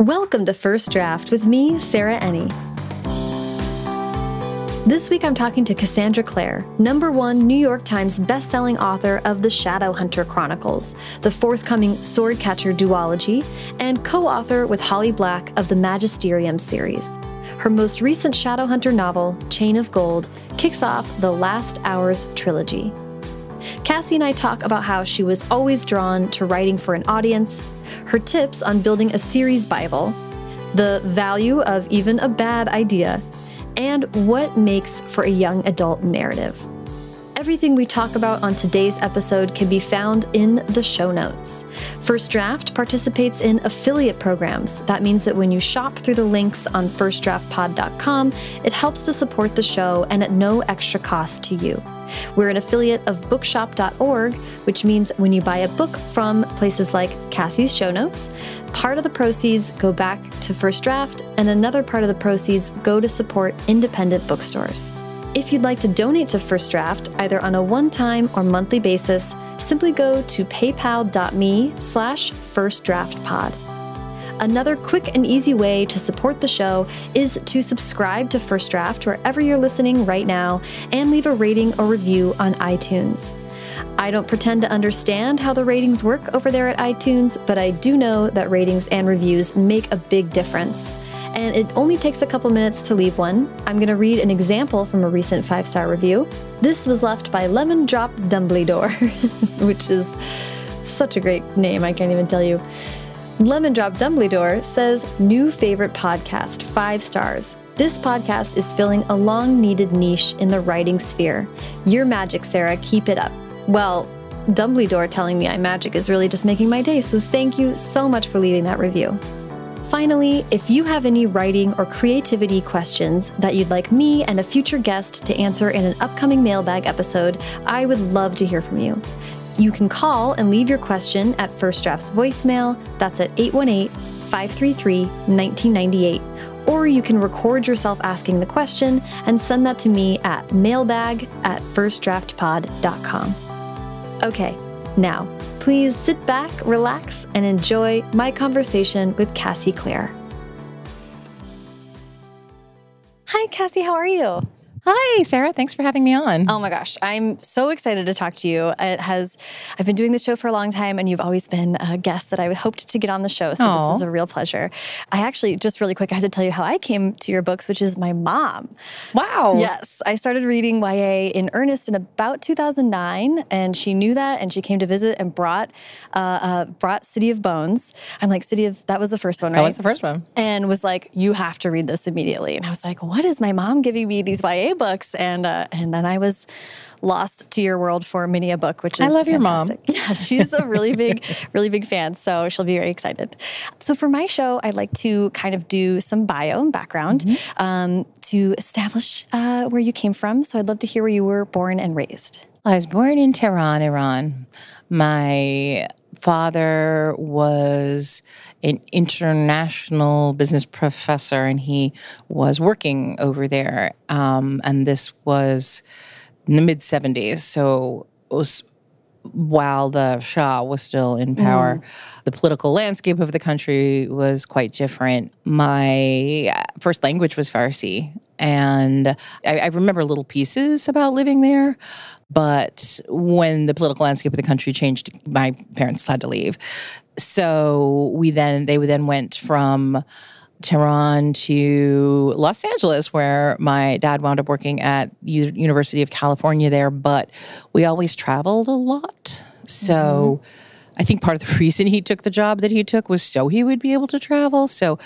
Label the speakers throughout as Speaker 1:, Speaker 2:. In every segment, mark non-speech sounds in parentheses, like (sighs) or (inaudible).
Speaker 1: Welcome to First Draft with me, Sarah Enni. This week I'm talking to Cassandra Clare, number one New York Times bestselling author of the Shadowhunter Chronicles, the forthcoming Sword Catcher duology, and co author with Holly Black of the Magisterium series. Her most recent Shadowhunter novel, Chain of Gold, kicks off the Last Hours trilogy. Cassie and I talk about how she was always drawn to writing for an audience, her tips on building a series Bible, the value of even a bad idea, and what makes for a young adult narrative. Everything we talk about on today's episode can be found in the show notes. First Draft participates in affiliate programs. That means that when you shop through the links on firstdraftpod.com, it helps to support the show and at no extra cost to you. We're an affiliate of bookshop.org, which means when you buy a book from places like Cassie's show notes, part of the proceeds go back to First Draft and another part of the proceeds go to support independent bookstores. If you'd like to donate to First Draft, either on a one-time or monthly basis, simply go to paypal.me slash firstdraftpod. Another quick and easy way to support the show is to subscribe to First Draft wherever you're listening right now and leave a rating or review on iTunes. I don't pretend to understand how the ratings work over there at iTunes, but I do know that ratings and reviews make a big difference and it only takes a couple minutes to leave one. I'm going to read an example from a recent five star review. This was left by Lemon Drop Dumbledore, (laughs) which is such a great name, I can't even tell you. Lemon Drop Dumbledore says, New favorite podcast, five stars. This podcast is filling a long needed niche in the writing sphere. Your magic, Sarah. Keep it up. Well, Dumbledore telling me I'm magic is really just making my day, so thank you so much for leaving that review. Finally, if you have any writing or creativity questions that you'd like me and a future guest to answer in an upcoming mailbag episode, I would love to hear from you. You can call and leave your question at First Draft's voicemail. That's at 818 533 1998. Or you can record yourself asking the question and send that to me at mailbag at firstdraftpod.com. Okay, now Please sit back, relax, and enjoy my conversation with Cassie Clare. Hi, Cassie, how are you?
Speaker 2: Hi, Sarah. Thanks for having me on.
Speaker 1: Oh my gosh, I'm so excited to talk to you. It has, I've been doing the show for a long time, and you've always been a guest that I hoped to get on the show. So Aww. this is a real pleasure. I actually, just really quick, I have to tell you how I came to your books, which is my mom.
Speaker 2: Wow.
Speaker 1: Yes, I started reading YA in earnest in about 2009, and she knew that, and she came to visit and brought, uh, uh, brought City of Bones. I'm like, City of, that was the first one, right? That
Speaker 2: was the first one.
Speaker 1: And was like, you have to read this immediately. And I was like, what is my mom giving me these YA books, and uh, and then I was lost to your world for many a book, which is
Speaker 2: I love
Speaker 1: fantastic.
Speaker 2: your mom. (laughs)
Speaker 1: Yeah, she's a really big, (laughs) really big fan, so she'll be very excited. So for my show, I'd like to kind of do some bio and background mm-hmm. um, to establish uh, where you came from. So I'd love to hear where you were born and raised.
Speaker 2: I was born in Tehran, Iran. My father was an international business professor and he was working over there. Um, and this was in the mid 70s. So it was while the Shah was still in power, mm. the political landscape of the country was quite different. My first language was Farsi, and I, I remember little pieces about living there. But when the political landscape of the country changed, my parents had to leave. So we then they then went from Tehran to Los Angeles, where my dad wound up working at U- University of California there. But we always traveled a lot, so. Mm-hmm. I think part of the (laughs) reason he took the job that he took was so he would be able to travel. So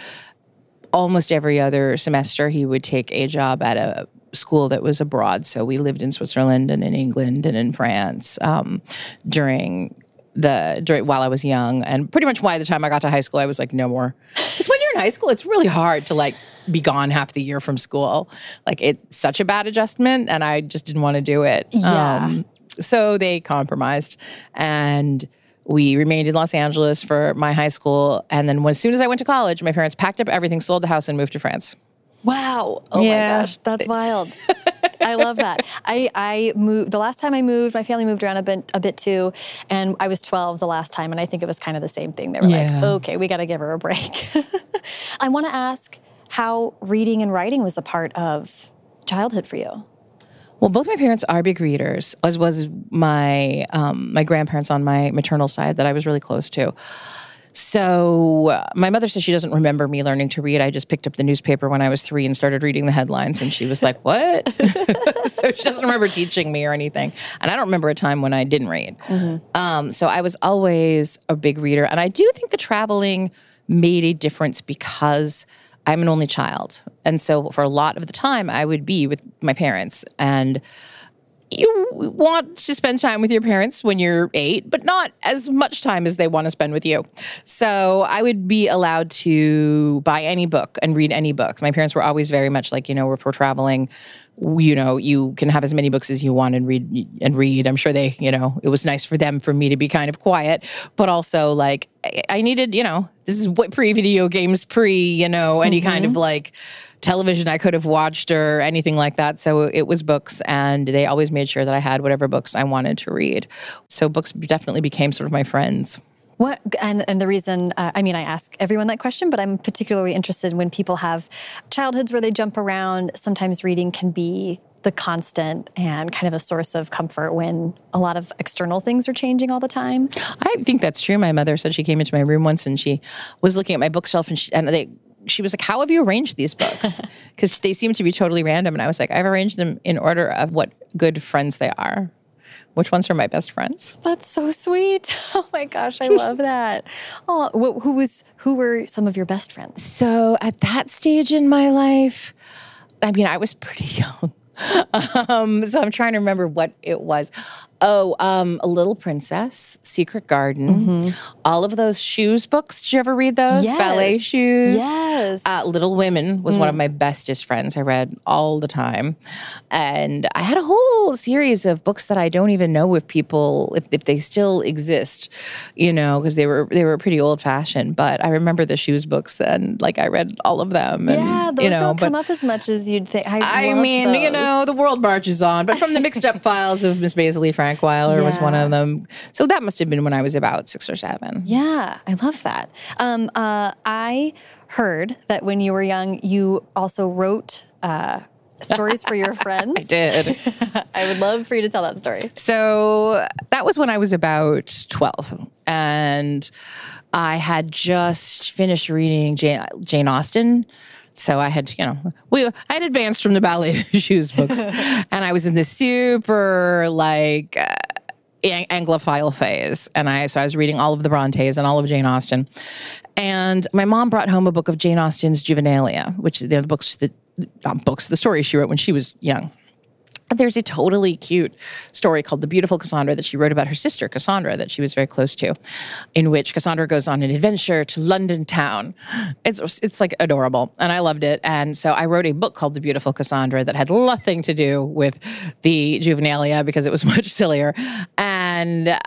Speaker 2: almost every other semester, he would take a job at a school that was abroad. So we lived in Switzerland and in England and in France um, during the during while I was young, and pretty much by the time I got to high school, I was like, no more. Because when you're in high school, it's really hard to like be gone half the year from school. Like it's such a bad adjustment, and I just didn't want to do it.
Speaker 1: Yeah. Um,
Speaker 2: so they compromised, and we remained in Los Angeles for my high school. And then as soon as I went to college, my parents packed up everything, sold the house, and moved to France.
Speaker 1: Wow. Oh yeah. my gosh, that's wild. I love that. (laughs) I, I moved the last time I moved, my family moved around a bit a bit too, and I was 12 the last time, and I think it was kind of the same thing. They were yeah. like, "Okay, we got to give her a break." (laughs) I want to ask how reading and writing was a part of childhood for you.
Speaker 2: Well, both my parents are big readers, as was my um, my grandparents on my maternal side that I was really close to. So uh, my mother says she doesn't remember me learning to read. I just picked up the newspaper when I was three and started reading the headlines, and she was like, "What?" (laughs) so she doesn't remember teaching me or anything. And I don't remember a time when I didn't read. Mm-hmm. Um, so I was always a big reader, and I do think the traveling made a difference because I'm an only child. And so for a lot of the time, I would be with my parents. And you want to spend time with your parents when you're eight, but not as much time as they want to spend with you. So I would be allowed to buy any book and read any book. My parents were always very much like, you know, if we're traveling, you know, you can have as many books as you want and read and read. I'm sure they, you know, it was nice for them for me to be kind of quiet, but also like I needed, you know, this is what pre video games, pre, you know, any mm-hmm. kind of like television I could have watched or anything like that. So it was books, and they always made sure that I had whatever books I wanted to read. So books definitely became sort of my friends.
Speaker 1: What and and the reason uh, I mean I ask everyone that question, but I'm particularly interested when people have childhoods where they jump around. Sometimes reading can be the constant and kind of a source of comfort when a lot of external things are changing all the time.
Speaker 2: I think that's true. My mother said she came into my room once and she was looking at my bookshelf and she, and they she was like, How have you arranged these books? (laughs) Because they seem to be totally random. And I was like, I've arranged them in order of what good friends they are. Which ones are my best friends?
Speaker 1: That's so sweet. (laughs) Oh my gosh, I (laughs) love that. Oh, who was who were some of your best friends?
Speaker 2: So at that stage in my life, I mean, I was pretty young. Um, so I'm trying to remember what it was. Oh, um, A Little Princess, Secret Garden, mm-hmm. all of those shoes books. Did you ever read those?
Speaker 1: Yes.
Speaker 2: Ballet shoes.
Speaker 1: Yes.
Speaker 2: Uh, Little Women was mm. one of mm. my bestest friends. I read all the time. And I had a whole series of books that I don't even know if people, if, if they still exist, you know, because they were they were pretty old fashioned. But I remember the shoes books and like I read all of them. And,
Speaker 1: yeah, those
Speaker 2: you know,
Speaker 1: don't come up as much as you'd think. I,
Speaker 2: I mean,
Speaker 1: those.
Speaker 2: you know, the world marches on. But from the mixed up (laughs) files of Miss Baisley Frank Frankweiler yeah. was one of them. So that must have been when I was about six or seven.
Speaker 1: Yeah, I love that. Um, uh, I heard that when you were young, you also wrote. Uh, stories for your (laughs) friends.
Speaker 2: I did. (laughs)
Speaker 1: I would love for you to tell that story.
Speaker 2: So that was when I was about 12. And I had just finished reading Jane, Jane Austen. So I had, you know, we I had advanced from the ballet (laughs) shoes books, (laughs) and I was in this super like uh, Anglophile phase, and I so I was reading all of the Brontes and all of Jane Austen, and my mom brought home a book of Jane Austen's Juvenilia, which they're the books that um, books the stories she wrote when she was young. There's a totally cute story called The Beautiful Cassandra that she wrote about her sister, Cassandra, that she was very close to, in which Cassandra goes on an adventure to London town. It's, it's like adorable, and I loved it. And so I wrote a book called The Beautiful Cassandra that had nothing to do with the juvenilia because it was (laughs) much sillier. And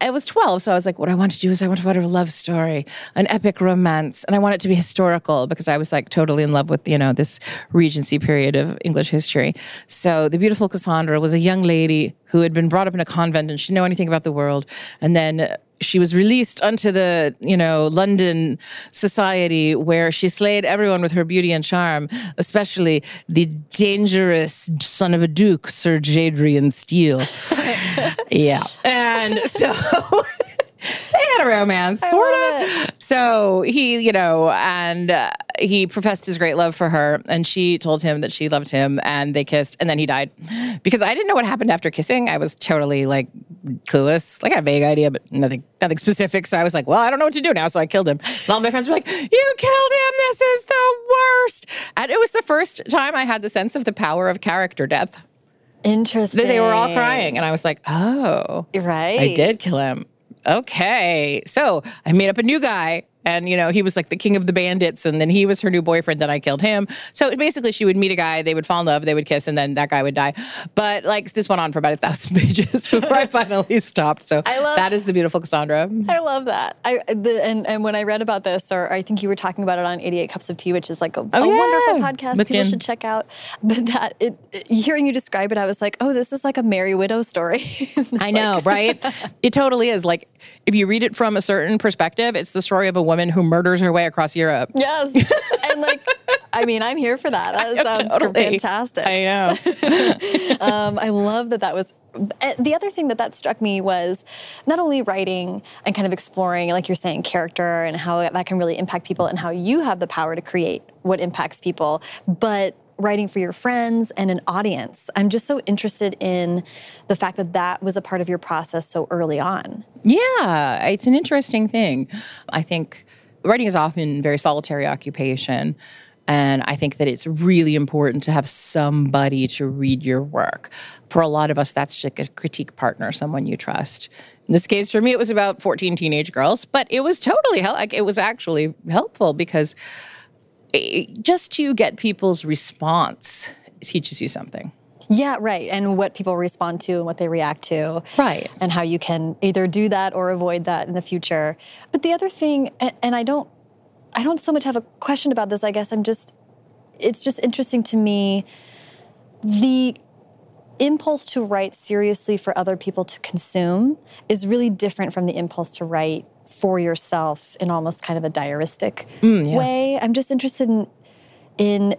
Speaker 2: I was 12, so I was like, what I want to do is I want to write a love story, an epic romance, and I want it to be historical because I was like totally in love with, you know, this Regency period of English history. So the beautiful Cassandra was a young lady who had been brought up in a convent and she didn't know anything about the world. And then she was released unto the you know London society where she slayed everyone with her beauty and charm, especially the dangerous son of a duke, Sir Jadrian Steele. (laughs) yeah, and so. (laughs) they had a romance, sort of. So he, you know, and uh, he professed his great love for her, and she told him that she loved him, and they kissed, and then he died. Because I didn't know what happened after kissing. I was totally like clueless. Like I had a vague idea, but nothing, nothing specific. So I was like, well, I don't know what to do now. So I killed him. And all my friends were like, you killed him. This is the worst. And it was the first time I had the sense of the power of character death.
Speaker 1: Interesting.
Speaker 2: They were all crying, and I was like, oh,
Speaker 1: right.
Speaker 2: I did kill him okay. So I made up a new guy and you know he was like the king of the bandits and then he was her new boyfriend then i killed him. So basically she would meet a guy they would fall in love they would kiss and then that guy would die. But like this went on for about a thousand (laughs) pages before i finally stopped. So I love, that is the beautiful cassandra.
Speaker 1: I love that. I the, and, and when i read about this or i think you were talking about it on 88 cups of tea which is like a, oh, a yeah. wonderful podcast. With people Jen. should check out. But that it, it, hearing you describe it i was like oh this is like a merry widow story. (laughs)
Speaker 2: I know right? (laughs) It totally is. Like if you read it from a certain perspective it's the story of a woman woman who murders her way across Europe.
Speaker 1: Yes. (laughs) I'm like, I mean, I'm here for that. That (laughs) sounds
Speaker 2: Totally.
Speaker 1: fantastic.
Speaker 2: I know. (laughs)
Speaker 1: um, I love that that was. eh, The other thing that that struck me was not only writing and kind of exploring, like you're saying, character and how that can really impact people and how you have the power to create what impacts people, but writing for your friends and an audience. I'm just so interested in the fact that that was a part of your process so early on.
Speaker 2: Yeah, it's an interesting thing. I think writing is often a very solitary occupation. And I think that it's really important to have somebody to read your work. For a lot of us, that's just a critique partner, someone you trust. In this case, for me, it was about 14 teenage girls, but it was totally, hel- like, it was actually helpful because just to get people's response teaches you something.
Speaker 1: Yeah, right. And what people respond to and what they react to.
Speaker 2: Right.
Speaker 1: And how you can either do that or avoid that in the future. But the other thing, and, and I don't I don't so much have a question about this, I guess I'm just it's just interesting to me the impulse to write seriously for other people to consume is really different from the impulse to write for yourself in almost kind of a diaristic mm, way. I'm just interested in in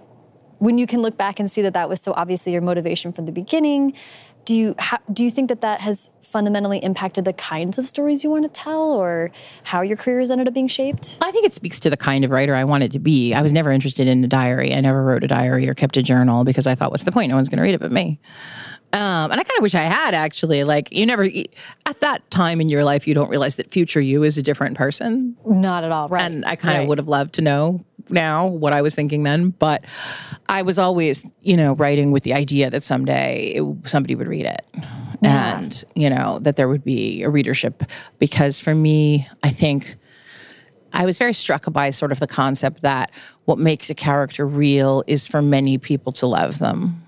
Speaker 1: when you can look back and see that that was so obviously your motivation from the beginning do you how, do you think that that has fundamentally impacted the kinds of stories you want to tell or how your career has ended up being shaped
Speaker 2: I think it speaks to the kind of writer I wanted to be. I was never interested in a diary. I never wrote a diary or kept a journal because I thought, what's the point? No one's going to read it but me. Um, and I kind of wish I had actually. Like, you never, at that time in your life, you don't realize that future you is a different person.
Speaker 1: not at all right
Speaker 2: And I kind of
Speaker 1: Right.
Speaker 2: would have loved to know now what I was thinking then. But I was always, you know, writing with the idea that someday it, somebody would read it. And, you know, that there would be a readership. Because for me, I think I was very struck by sort of the concept that what makes a character real is for many people to love them.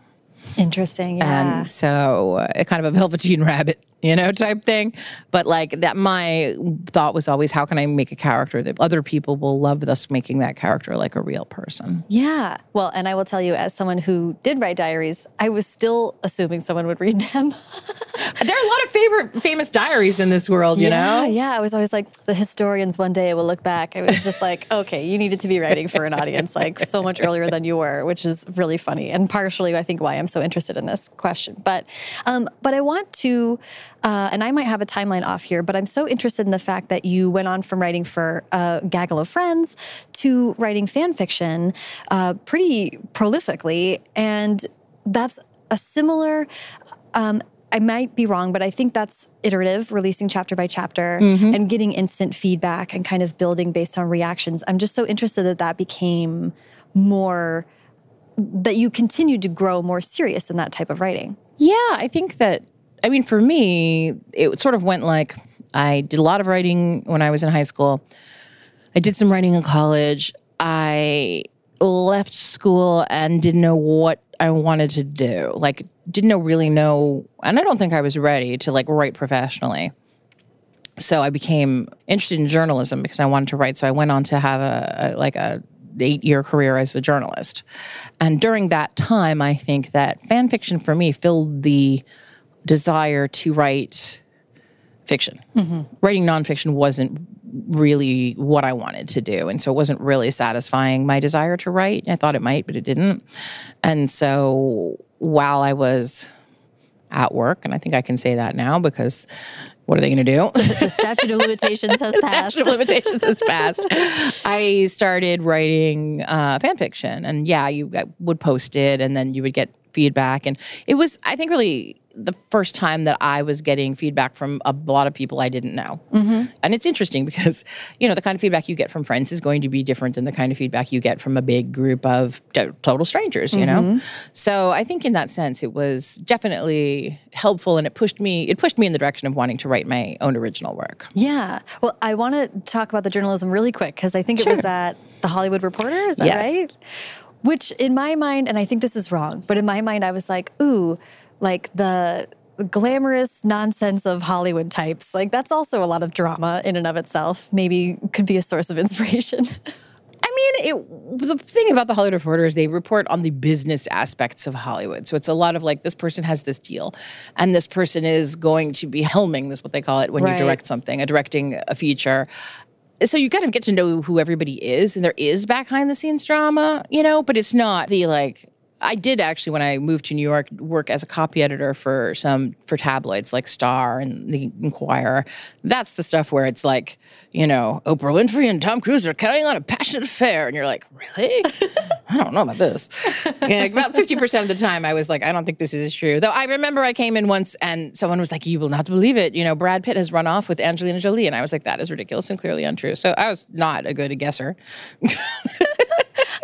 Speaker 1: Interesting yeah.
Speaker 2: And so, uh, kind of a velveteen rabbit, you know, type thing. But like that, my thought was always, how can I make a character that other people will love thus making that character like a real person?
Speaker 1: yeah well and i will tell you as someone who did write diaries i was still assuming someone would read them (laughs)
Speaker 2: There are a lot of favorite famous diaries in this world, you
Speaker 1: yeah,
Speaker 2: know?
Speaker 1: yeah. I was always like, the historians one day will look back. I was just like, okay, you needed to be writing for an audience like so much earlier than you were, which is really funny and partially, I think, why I'm so interested in this question. But, um, but I want to, uh, and I might have a timeline off here, but I'm so interested in the fact that you went on from writing for a gaggle of friends to writing fan fiction uh, pretty prolifically, and that's a similar. Um, I might be wrong, but I think that's iterative, releasing chapter by chapter and getting instant feedback and kind of building based on reactions. I'm just so interested that that became more, that you continued to grow more serious in that type of writing.
Speaker 2: Yeah, I think that, I mean, for me, it sort of went like I did a lot of writing when I was in high school. I did some writing in college. I left school and didn't know what I wanted to do. Like, didn't know, really know, and I don't think I was ready to like write professionally. So I became interested in journalism because I wanted to write. So I went on to have a, a like a eight year career as a journalist. And during that time, I think that fan fiction for me filled the desire to write fiction. Writing nonfiction wasn't really what I wanted to do. And so it wasn't really satisfying my desire to write. I thought it might, but it didn't. And so while I was at work, and I think I can say that now because what are they going to do? (laughs)
Speaker 1: The statute of limitations has (laughs) passed.
Speaker 2: statute of limitations has (laughs) passed. I started writing uh, fan fiction, and yeah, you would post it, and then you would get feedback, and it was, I think, really the first time that I was getting feedback from a lot of people I didn't know, mm-hmm. and it's interesting because you know the kind of feedback you get from friends is going to be different than the kind of feedback you get from a big group of to- total strangers, you know. Mm-hmm. So I think in that sense, it was definitely helpful, and it pushed me. It pushed me in the direction of wanting to write my own original work.
Speaker 1: Yeah. Well, I want to talk about the journalism really quick because I think it was
Speaker 2: Sure.
Speaker 1: at the Hollywood Reporter. Is that
Speaker 2: Yes.
Speaker 1: right? Which, in my mind, and I think this is wrong, but in my mind, I was like, ooh, like the glamorous nonsense of Hollywood types. Like that's also a lot of drama in and of itself. Maybe could be a source of (laughs) inspiration.
Speaker 2: I mean, it, the thing about the Hollywood Reporter is they report on the business aspects of Hollywood. So it's a lot of like, this person has this deal, and this person is going to be helming, this is what they call it when
Speaker 1: Right.
Speaker 2: you direct something, a directing a feature. so you kind of get to know who everybody is and there is behind the scenes drama you know but it's not the like I did actually when I moved to New York work as a copy editor for some for tabloids like Star and the Inquirer. That's the stuff where it's like, you know, Oprah Winfrey and Tom Cruise are carrying on a passionate affair, and you're like, really? (laughs) I don't know about this. yeah, about fifty percent of the time, I was like, I don't think this is true. Though I remember I came in once and someone was like, you will not believe it. You know, Brad Pitt has run off with Angelina Jolie, and I was like, that is ridiculous and clearly untrue. So I was not a good guesser. (laughs)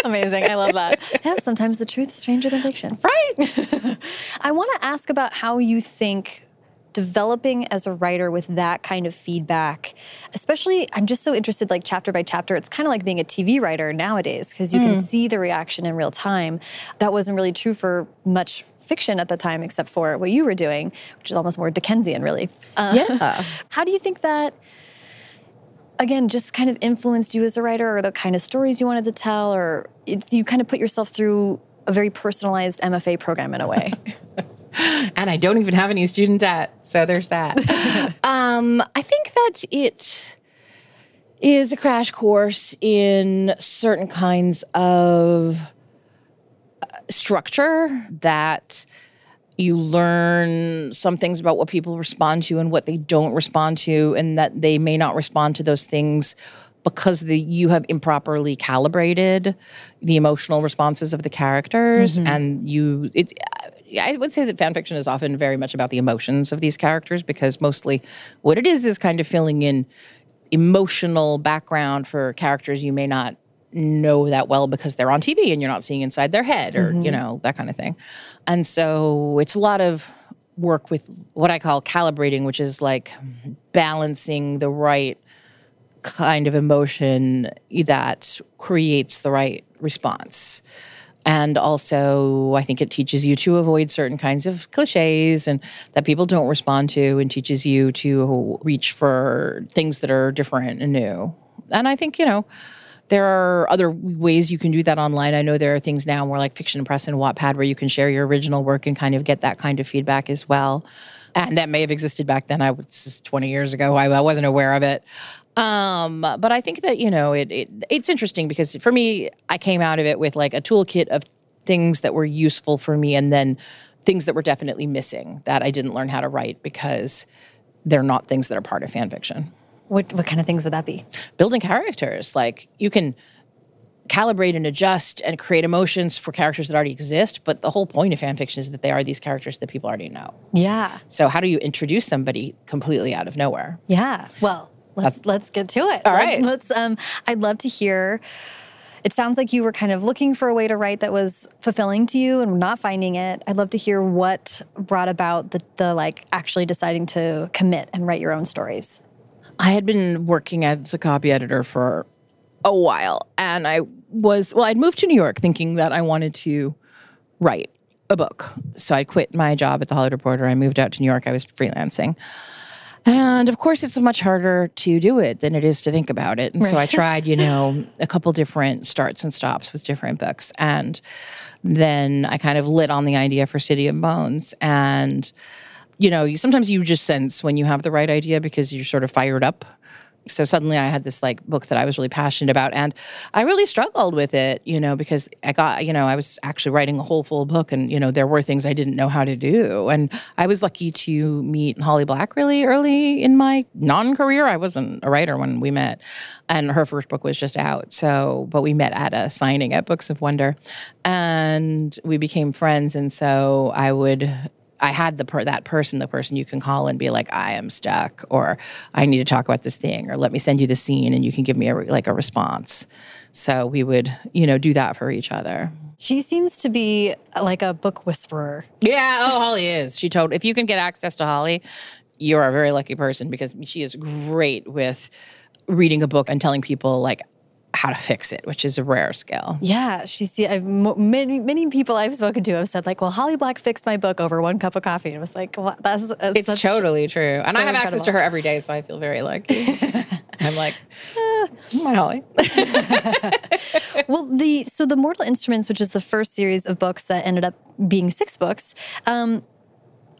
Speaker 1: Amazing. I love that. (laughs) Yeah, sometimes the truth is stranger than fiction.
Speaker 2: Right. (laughs)
Speaker 1: I want to ask about how you think developing as a writer with that kind of feedback especially i'm just so interested like chapter by chapter it's kind of like being a tv writer nowadays because you mm. can see the reaction in real time that wasn't really true for much fiction at the time except for what you were doing which is almost more dickensian really
Speaker 2: uh, yeah (laughs)
Speaker 1: how do you think that again just kind of influenced you as a writer or the kind of stories you wanted to tell or it's you kind of put yourself through a very personalized MFA program in a way. (laughs) (laughs)
Speaker 2: and I don't even have any student debt, so there's that. (laughs) um, I think that it is a crash course in certain kinds of uh, structure that you learn some things about what people respond to and what they don't respond to, and that they may not respond to those things because the, you have improperly calibrated the emotional responses of the characters, mm-hmm. and you. It, I would say that fan fiction is often very much about the emotions of these characters because mostly what it is is kind of filling in emotional background for characters you may not know that well because they're on TV and you're not seeing inside their head or, mm-hmm. you know, that kind of thing. And so it's a lot of work with what I call calibrating, which is like balancing the right kind of emotion that creates the right response. And also, I think it teaches you to avoid certain kinds of cliches and that people don't respond to, and teaches you to reach for things that are different and new. And I think, you know, there are other ways you can do that online. I know there are things now more like Fiction Press and Wattpad where you can share your original work and kind of get that kind of feedback as well. And that may have existed back then. I was 20 years ago. I, I wasn't aware of it. Um, but I think that you know it, it it's interesting because for me, I came out of it with like a toolkit of things that were useful for me, and then things that were definitely missing that I didn't learn how to write because they're not things that are part of fan fiction.
Speaker 1: What what kind of things would that be?
Speaker 2: Building characters. Like you can calibrate and adjust and create emotions for characters that already exist, but the whole point of fan fiction is that they are these characters that people already know.
Speaker 1: Yeah.
Speaker 2: So how do you introduce somebody completely out of nowhere?
Speaker 1: Yeah. Well, let's That's, let's get to it.
Speaker 2: All right.
Speaker 1: Let, let's um I'd love to hear it sounds like you were kind of looking for a way to write that was fulfilling to you and not finding it. I'd love to hear what brought about the, the like actually deciding to commit and write your own stories.
Speaker 2: I had been working as a copy editor for a while, and I was well. I'd moved to New York thinking that I wanted to write a book. So I quit my job at the Hollywood Reporter. I moved out to New York. I was freelancing. And of course, it's much harder to do it than it is to think about it. And right. so I (laughs) tried, you know, a couple different starts and stops with different books. And then I kind of lit on the idea for City of Bones. And you know, sometimes you just sense when you have the right idea because you're sort of fired up. So suddenly I had this like book that I was really passionate about and I really struggled with it, you know, because I got, you know, I was actually writing a whole full book and, you know, there were things I didn't know how to do. And I was lucky to meet Holly Black really early in my non-career. I wasn't a writer when we met and her first book was just out. So, but we met at a signing at Books of Wonder and we became friends. And so I would I had the per- that person, the person you can call and be like, I am stuck, or I need to talk about this thing, or let me send you the scene and you can give me a re- like a response. So we would, you know, do that for each other.
Speaker 1: She seems to be uh, like a book whisperer.
Speaker 2: Yeah, oh, Holly is. She told if you can get access to Holly, you're a very lucky person because she is great with reading a book and telling people like how to fix it, which is a rare skill.
Speaker 1: Yeah, she's I've, many many people I've spoken to have said like, "Well, Holly Black fixed my book over one cup of coffee," and I was like, well, "That's, that's
Speaker 2: it's totally true." And so I have incredible. access to her every day, so I feel very lucky. (laughs) I'm like, (laughs) ah, my Holly. (laughs)
Speaker 1: well, the so the Mortal Instruments, which is the first series of books that ended up being six books. Um,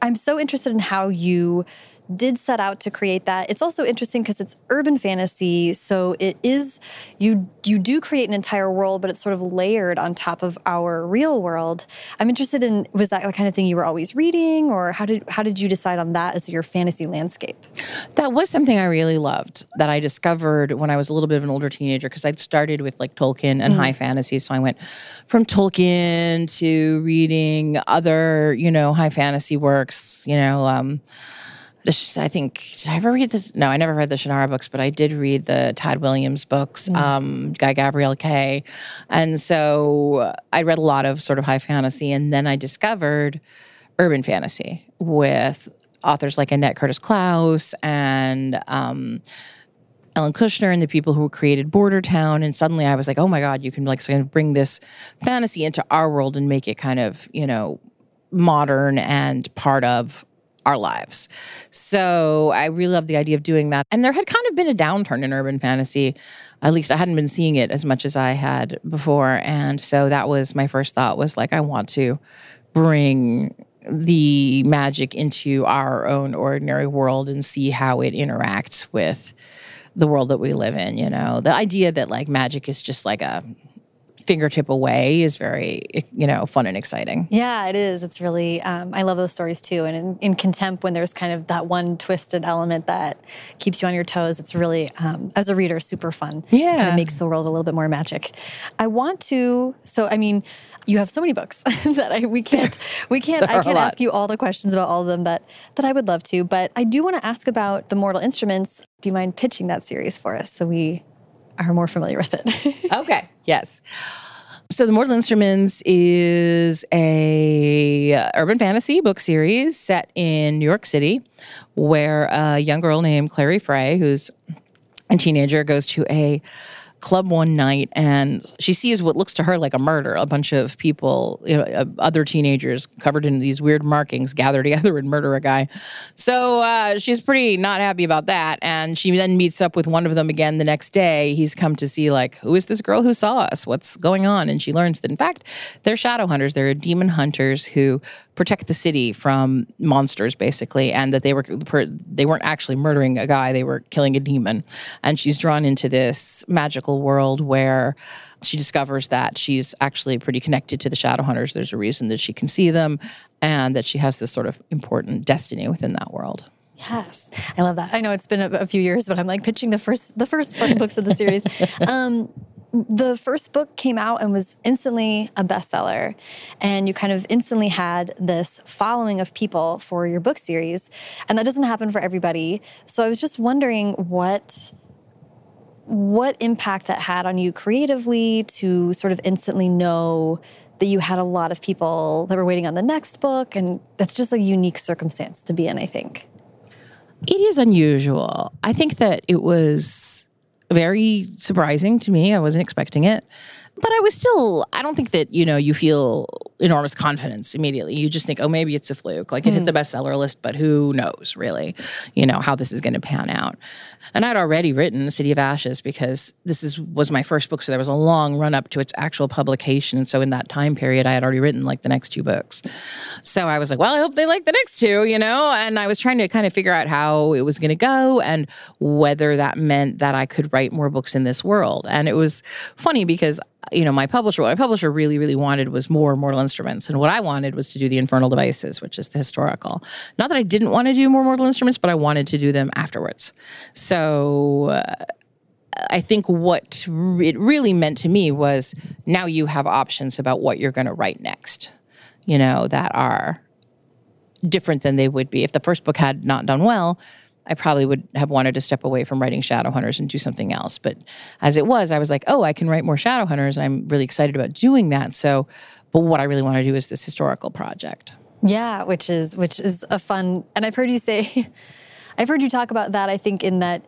Speaker 1: I'm so interested in how you did set out to create that. It's also interesting because it's urban fantasy, so it is you you do create an entire world, but it's sort of layered on top of our real world. I'm interested in was that the kind of thing you were always reading, or how did how did you decide on that as your fantasy landscape?
Speaker 2: That was something I really loved that I discovered when I was a little bit of an older teenager because I'd started with like Tolkien and mm. high fantasy, so I went from Tolkien to reading other you know high fantasy works, you know. Um, I think did I ever read this? No, I never read the Shannara books, but I did read the Tad Williams books, mm. um, Guy Gabriel Kay, and so I read a lot of sort of high fantasy, and then I discovered urban fantasy with authors like Annette Curtis Klause and. Um, Ellen Kushner and the people who created Bordertown, and suddenly I was like, "Oh my God, you can like kind of bring this fantasy into our world and make it kind of you know modern and part of our lives. So I really love the idea of doing that. And there had kind of been a downturn in urban fantasy. At least I hadn't been seeing it as much as I had before. And so that was my first thought was like, I want to bring the magic into our own ordinary world and see how it interacts with the world that we live in. You know, the idea that like magic is just like a fingertip away is very you know fun and exciting.
Speaker 1: Yeah it is. It's really um, i love those stories too. And in, in, contempt when there's kind of that one twisted element that keeps you on your toes it's really um, as a reader super fun.
Speaker 2: Yeah.
Speaker 1: Kind of makes the world a little bit more magic. I want to so i mean you have so many books (laughs) that I, we can't (laughs) we can't I can't ask you all the questions about all of them that that I would love to. But I do want to ask about the Mortal Instruments. Do you mind pitching that series for us so we are more familiar with it. (laughs)
Speaker 2: okay. Yes. So, The Mortal Instruments is a uh, urban fantasy book series set in New York City, where a young girl named Clary Frey, who's a teenager, goes to a club one night and she sees what looks to her like a murder. A bunch of people, you know, uh, other teenagers covered in these weird markings gather (laughs) together and murder a guy. So uh, she's pretty not happy about that. And she then meets up with one of them again the next day. He's come to see, like, who is this girl who saw us? What's going on? And she learns that, in fact, they're shadow hunters. They're demon hunters who protect the city from monsters, basically, and that they were they weren't actually murdering a guy; they were killing a demon. And she's drawn into this magical magical world where she discovers that she's actually pretty connected to the shadow hunters. There's a reason that she can see them and that she has this sort of important destiny within that world.
Speaker 1: Yes, I love that. I know it's been a, a few years, but I'm like pitching the first the first books of the series. (laughs) Um, the first book came out and was instantly a bestseller, and you kind of instantly had this following of people for your book series, and that doesn't happen for everybody. So I was just wondering what what impact that had on you creatively to sort of instantly know that you had a lot of people that were waiting on the next book? And that's just a unique circumstance to be in i think.
Speaker 2: It is unusual. I think that it was very surprising to me. I wasn't expecting it but I was still, I don't think that, you know, you feel enormous confidence immediately. You just think, oh, maybe it's a fluke. Like it hit the hmm. bestseller list, but who knows really, you know, how this is going to pan out. And I'd already written The City of Ashes because this is was my first book. So there was a long run up to its actual publication. And so in that time period, I had already written like the next two books. So I was like, well, I hope they like the next two, you know? And I was trying to kind of figure out how it was going to go and whether that meant that I could write more books in this world. And it was funny because you know, my publisher, what my publisher really, really wanted was more Mortal Instruments. And what I wanted was to do the Infernal Devices, which is the historical. Not that I didn't want to do more Mortal Instruments, but I wanted to do them afterwards. So uh, I think what it really meant to me was now you have options about what you're going to write next, you know, that are different than they would be. If the first book had not done well, I probably would have wanted to step away from writing Shadowhunters and do something else. But as it was, I was like, oh, I can write more Shadowhunters. And I'm really excited about doing that. So, but what I really want to do is this historical project.
Speaker 1: Yeah, which is which is a fun and I've heard you say (laughs) I've heard you talk about that, I think, in that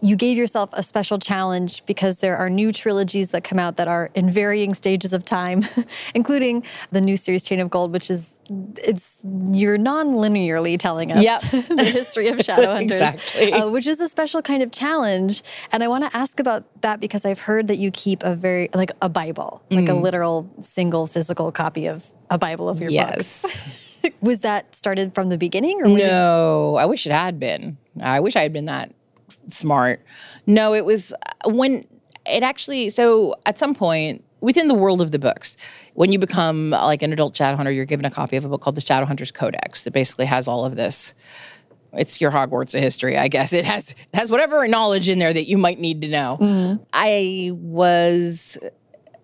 Speaker 1: you gave yourself a special challenge because there are new trilogies that come out that are in varying stages of time, (laughs) including the new series Chain of Gold, which is it's you're non-linearly telling us
Speaker 2: yep. (laughs)
Speaker 1: the history of Shadowhunters, (laughs)
Speaker 2: exactly. uh,
Speaker 1: which is a special kind of challenge. And I want to ask about that because I've heard that you keep a very like a Bible, like mm. a literal single physical copy of a Bible of your
Speaker 2: yes.
Speaker 1: books. was that started from the beginning? Or
Speaker 2: no, I wish it had been. I wish I had been that smart. No, it was uh, when it actually, so at some point, within the world of the books, when you become like an adult Shadowhunter, you're given a copy of a book called the Shadowhunters Codex that basically has all of this. It's your Hogwarts of history, I guess. It has it has whatever knowledge in there that you might need to know. Mm-hmm. I was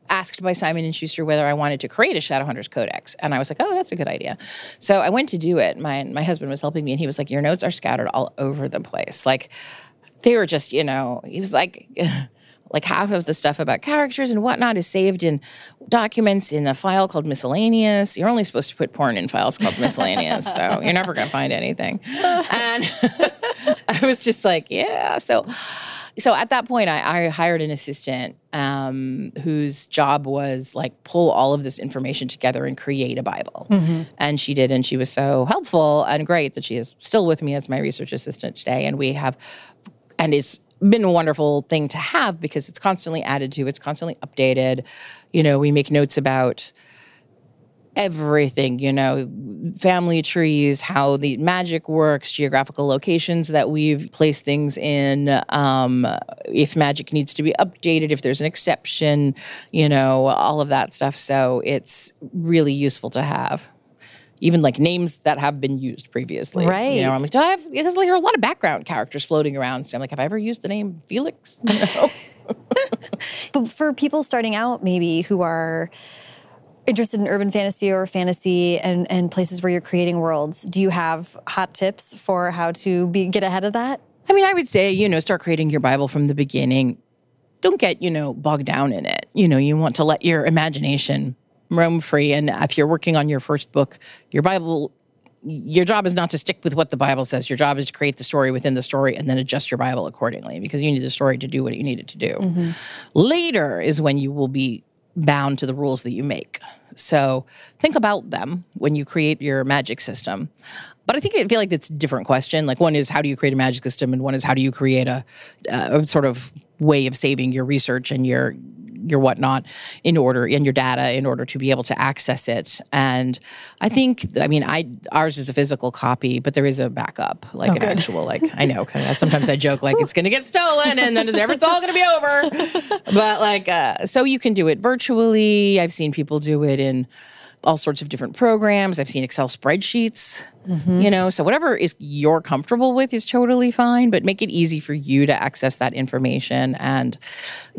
Speaker 2: asked by Simon and Schuster whether I wanted to create a Shadowhunters Codex, and I was like, "Oh, that's a good idea." So I went to do it. My my husband was helping me, and he was like, "Your notes are scattered all over the place. Like they were just, you know." He was like. (laughs) like half of the stuff about characters and whatnot is saved in documents in a file called miscellaneous. You're only supposed to put porn in files called miscellaneous, so you're never going to find anything. (laughs) And (laughs) I was just like, yeah. So, so at that point, I, I hired an assistant um, whose job was like pull all of this information together and create a Bible. Mm-hmm. And she did, and she was so helpful and great that she is still with me as my research assistant today. And we have, and it's been a wonderful thing to have because it's constantly added to, it's constantly updated. You know, we make notes about everything, you know, family trees, how the magic works, geographical locations that we've placed things in, um, if magic needs to be updated, if there's an exception, you know, all of that stuff. So it's really useful to have even like names that have been used previously.
Speaker 1: Right.
Speaker 2: You know, I'm like, do I have, because like, there are a lot of background characters floating around. So I'm like, have I ever used the name Felix? (laughs) No. (laughs)
Speaker 1: but for people starting out, maybe who are interested in urban fantasy or fantasy and, and places where you're creating worlds, do you have hot tips for how to be get ahead of that?
Speaker 2: I mean, I would say, you know, start creating your Bible from the beginning. Don't get, you know, bogged down in it. You know, you want to let your imagination roam free. And if you're working on your first book, your Bible, your job is not to stick with what the Bible says. Your job is to create the story within the story and then adjust your Bible accordingly because you need the story to do what you need it to do. Mm-hmm. Later is when you will be bound to the rules that you make. So think about them when you create your magic system. But I think I feel like it's a different question. Like one is how do you create a magic system, and one is how do you create a, a sort of way of saving your research and your your whatnot in order and your data in order to be able to access it. And I think, I mean, I ours is a physical copy, but there is a backup, like oh, an good. actual, like I know. sometimes I joke like it's going to get stolen and then it's all going to be over. But like, uh, so you can do it virtually. I've seen people do it in all sorts of different programs. I've seen Excel spreadsheets, mm-hmm. you know, so whatever is you're comfortable with is totally fine, but make it easy for you to access that information. And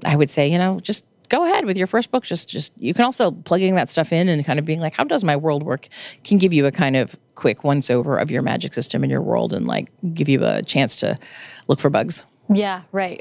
Speaker 2: I would say, you know, just go ahead with your first book. Just, just you can also plugging that stuff in and kind of being like, how does my world work? Can give you a kind of quick once over of your magic system in your world and like give you a chance to look for bugs.
Speaker 1: Yeah, right.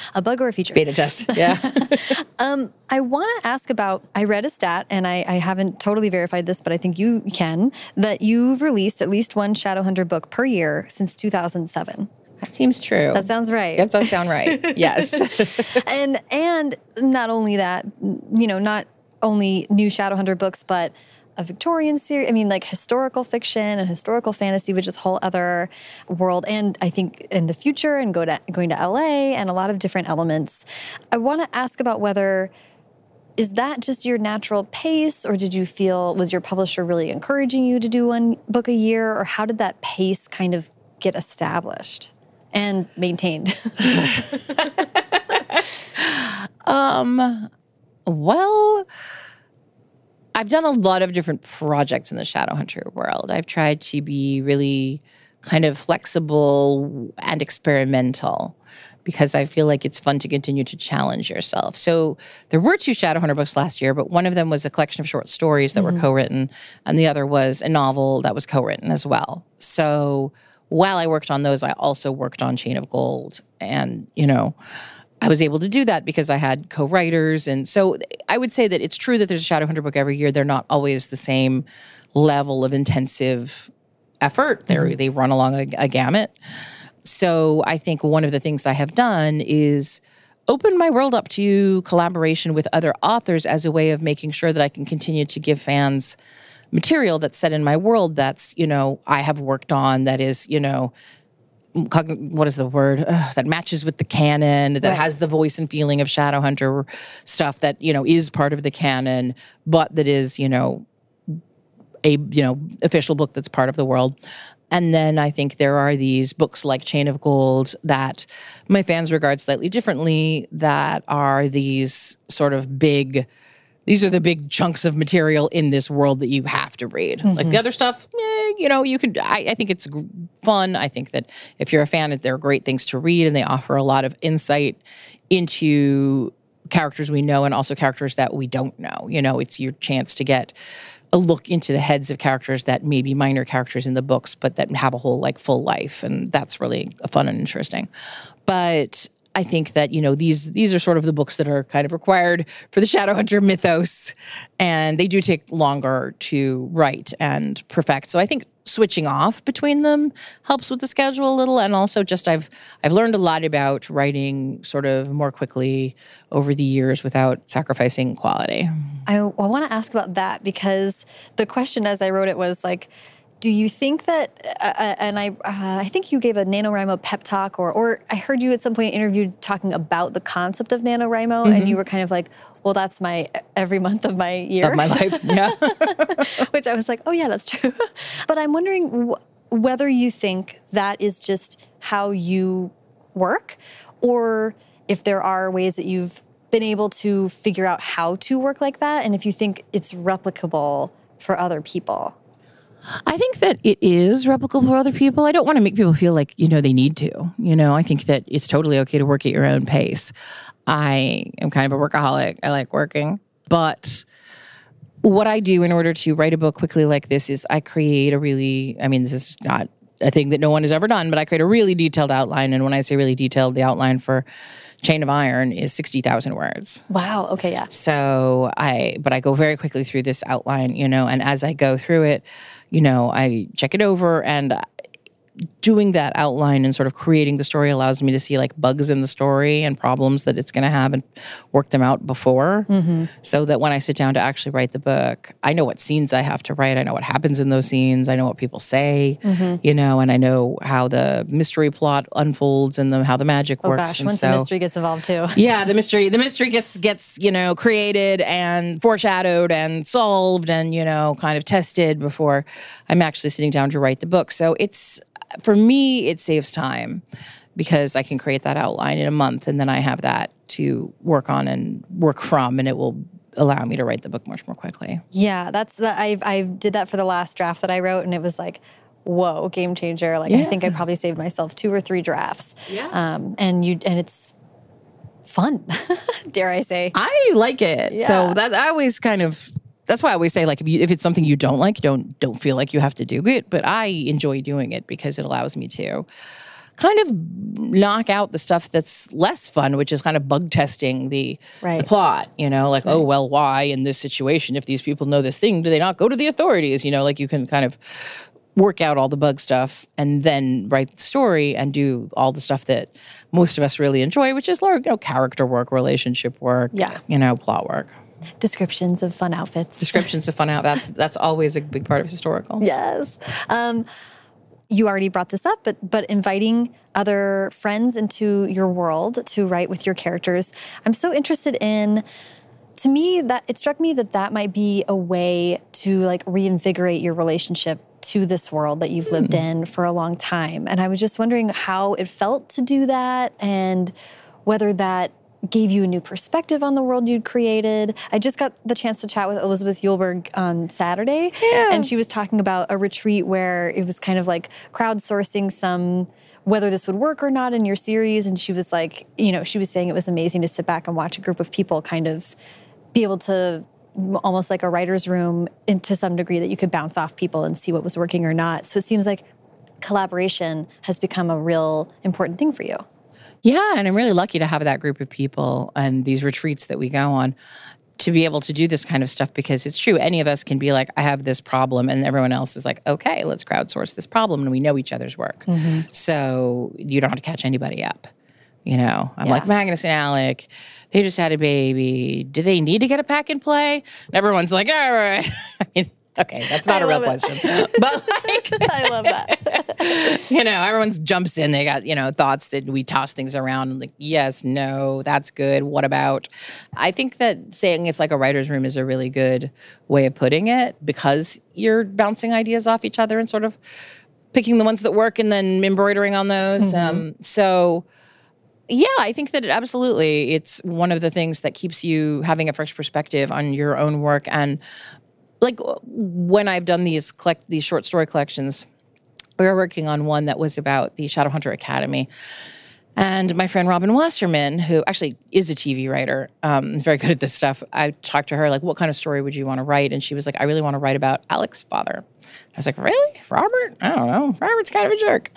Speaker 1: (laughs) a bug or a feature.
Speaker 2: Beta test. Yeah. (laughs)
Speaker 1: um, I want to ask about. I read a stat, and I, I, haven't totally verified this, but I think you can. That you've released at least one Shadowhunter book per year since 2007.
Speaker 2: That seems true.
Speaker 1: That sounds right.
Speaker 2: That does sound right. (laughs) yes. (laughs)
Speaker 1: and and not only that, you know, not only new Shadowhunter books, but a Victorian series. I mean, like historical fiction and historical fantasy, which is a whole other world. And I think in the future, and go to going to LA, and a lot of different elements. I want to ask about whether is that just your natural pace, or did you feel was your publisher really encouraging you to do one book a year, or how did that pace kind of get established? And maintained? (laughs)
Speaker 2: um, well, I've done a lot of different projects in the Shadowhunter world. I've tried to be really kind of flexible and experimental because I feel like it's fun to continue to challenge yourself. So there were two Shadowhunter books last year, but one of them was a collection of short stories that mm-hmm. were co-written, and the other was a novel that was co-written as well. So while I worked on those, I also worked on Chain of Gold. And, you know, I was able to do that because I had co writers. And so I would say that it's true that there's a Shadowhunter book every year. They're not always the same level of intensive effort, they mm-hmm. they run along a, a gamut. So I think one of the things I have done is open my world up to collaboration with other authors as a way of making sure that I can continue to give fans material that's set in my world that's, you know, I have worked on that is, you know, what is the word Ugh, that matches with the canon that right. has the voice and feeling of shadowhunter stuff that you know is part of the canon but that is you know a you know official book that's part of the world. And then I think there are these books like Chain of Gold that my fans regard slightly differently, that are these sort of big, these are the big chunks of material in this world that you have to read. Mm-hmm. Like the other stuff, eh, you know, you can, I, I, think it's fun. I think that if you're a fan, they're great things to read and they offer a lot of insight into characters we know and also characters that we don't know. You know, it's your chance to get a look into the heads of characters that may be minor characters in the books, but that have a whole like full life, and that's really fun and interesting. But I think that you know these these are sort of the books that are kind of required for the Shadowhunter mythos, and they do take longer to write and perfect. So I think switching off between them helps with the schedule a little and also just I've I've learned a lot about writing sort of more quickly over the years without sacrificing quality.
Speaker 1: I, I want to ask about that because the question as I wrote it was like do you think that uh, uh and I uh, I think you gave a NaNoWriMo pep talk or or I heard you at some point interviewed talking about the concept of NaNoWriMo mm-hmm. and you were kind of like well, that's my every month of my year.
Speaker 2: Of my life, yeah. (laughs)
Speaker 1: Which I was like, oh, yeah, that's true. (laughs) but I'm wondering wh- whether you think that is just how you work or if there are ways that you've been able to figure out how to work like that and if you think it's replicable for other people.
Speaker 2: I think that it is replicable for other people. I don't want to make people feel like, you know, they need to. You know, I think that it's totally okay to work at your own pace. I am kind of a workaholic. I like working. But what I do in order to write a book quickly like this is I create a really, I mean, this is not a thing that no one has ever done, but I create a really detailed outline. And when I say really detailed, the outline for Chain of Iron is 60,000 words.
Speaker 1: Wow. Okay. Yeah.
Speaker 2: So I, but I go very quickly through this outline, you know, and as I go through it, you know, I check it over and doing that outline and sort of creating the story allows me to see like bugs in the story and problems that it's going to have and work them out before mm-hmm. so that when I sit down to actually write the book, I know what scenes I have to write. I know what happens in those scenes. I know what people say, mm-hmm. you know, and I know how the mystery plot unfolds and the, how the magic oh, works.
Speaker 1: Gosh, and once so, the mystery gets involved too. (laughs)
Speaker 2: yeah, the mystery, the mystery gets, gets, you know, created and foreshadowed and solved and, you know, kind of tested before I'm actually sitting down to write the book. So it's, for me, it saves time because I can create that outline in a month and then I have that to work on and work from, and it will allow me to write the book much more quickly.
Speaker 1: Yeah, that's the, I I did that for the last draft that I wrote, and it was like. Whoa, game changer! Like yeah. I think I probably saved myself two or three drafts.
Speaker 2: Yeah, um,
Speaker 1: and you and it's fun, (laughs) dare I say?
Speaker 2: I like it. Yeah. So that I always kind of that's why I always say like if you if it's something you don't like, don't don't feel like you have to do it. But I enjoy doing it because it allows me to kind of knock out the stuff that's less fun, which is kind of bug testing the, right. the plot, you know, like, oh, right. oh, well, why in this situation, if these people know this thing, do they not go to the authorities? You know, like you can kind of work out all the bug stuff and then write the story and do all the stuff that most of us really enjoy, which is, like you know, character work, relationship work,
Speaker 1: yeah.
Speaker 2: you know, plot work
Speaker 1: descriptions of fun outfits.
Speaker 2: Descriptions of fun outfits. That's that's always a big part of historical.
Speaker 1: Yes. Um, you already brought this up, but but inviting other friends into your world to write with your characters. I'm so interested in to me that it struck me that that might be a way to like reinvigorate your relationship to this world that you've lived mm. in for a long time. And I was just wondering how it felt to do that and whether that gave you a new perspective on the world you'd created. I just got the chance to chat with Elizabeth Eulberg on Saturday, yeah. and she was talking about a retreat where it was kind of like crowdsourcing some whether this would work or not in your series and she was like you know she was saying it was amazing to sit back and watch a group of people kind of be able to almost like a writer's room in, to some degree that you could bounce off people and see what was working or not so it seems like collaboration has become a real important thing for you
Speaker 2: yeah, and I'm really lucky to have that group of people and these retreats that we go on to be able to do this kind of stuff because it's true. Any of us can be like, I have this problem, and everyone else is like, okay, let's crowdsource this problem, and we know each other's work. Mm-hmm. So you don't have to catch anybody up. You know, I'm yeah. like Magnus and Alec. They just had a baby. Do they need to get a pack and play? And everyone's like, all right. (laughs) I mean, Okay, that's not
Speaker 1: I
Speaker 2: a real
Speaker 1: it.
Speaker 2: question. But like, (laughs)
Speaker 1: I love that. (laughs)
Speaker 2: you know, everyone jumps in. They got, you know, thoughts that we toss things around like, yes, no, that's good. What about? I think that saying it's like a writer's room is a really good way of putting it because you're bouncing ideas off each other and sort of picking the ones that work and then embroidering on those. Um, so, yeah, I think that it, absolutely it's one of the things that keeps you having a fresh perspective on your own work and like when I've done these collect these short story collections, we were working on one that was about the Shadowhunter Academy. And my friend Robin Wasserman, who actually is a TV writer, um, very (laughs) good at this stuff. I talked to her like, "What kind of story would you want to write?" And she was like, "I really want to write about Alec's father." I was like, "Really, Robert? I don't know. Robert's kind of a jerk."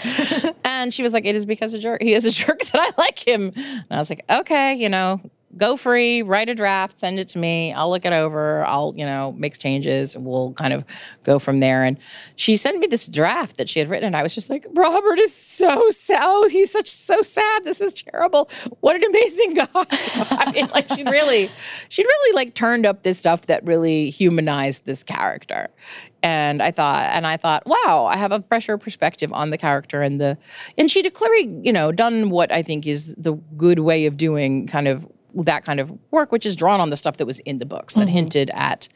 Speaker 2: (laughs) and she was like, "It is because a jerk. He is a (laughs) jerk that I like him." And I was like, "Okay, you know, go free, write a draft, send it to me. I'll look it over. I'll, you know, make changes. We'll kind of go from there. And she sent me this draft that she had written, and I was just like, Robert is so sad. Oh, he's such so sad. This is terrible. What an amazing (laughs) guy. I mean, like she (laughs) really, she'd really like turned up this stuff that really humanized this character. And I thought, and I thought, wow, I have a fresher perspective on the character and the, and she'd clearly, you know, done what I think is the good way of doing kind of that kind of work, which is drawn on the stuff that was in the books that mm-hmm. hinted at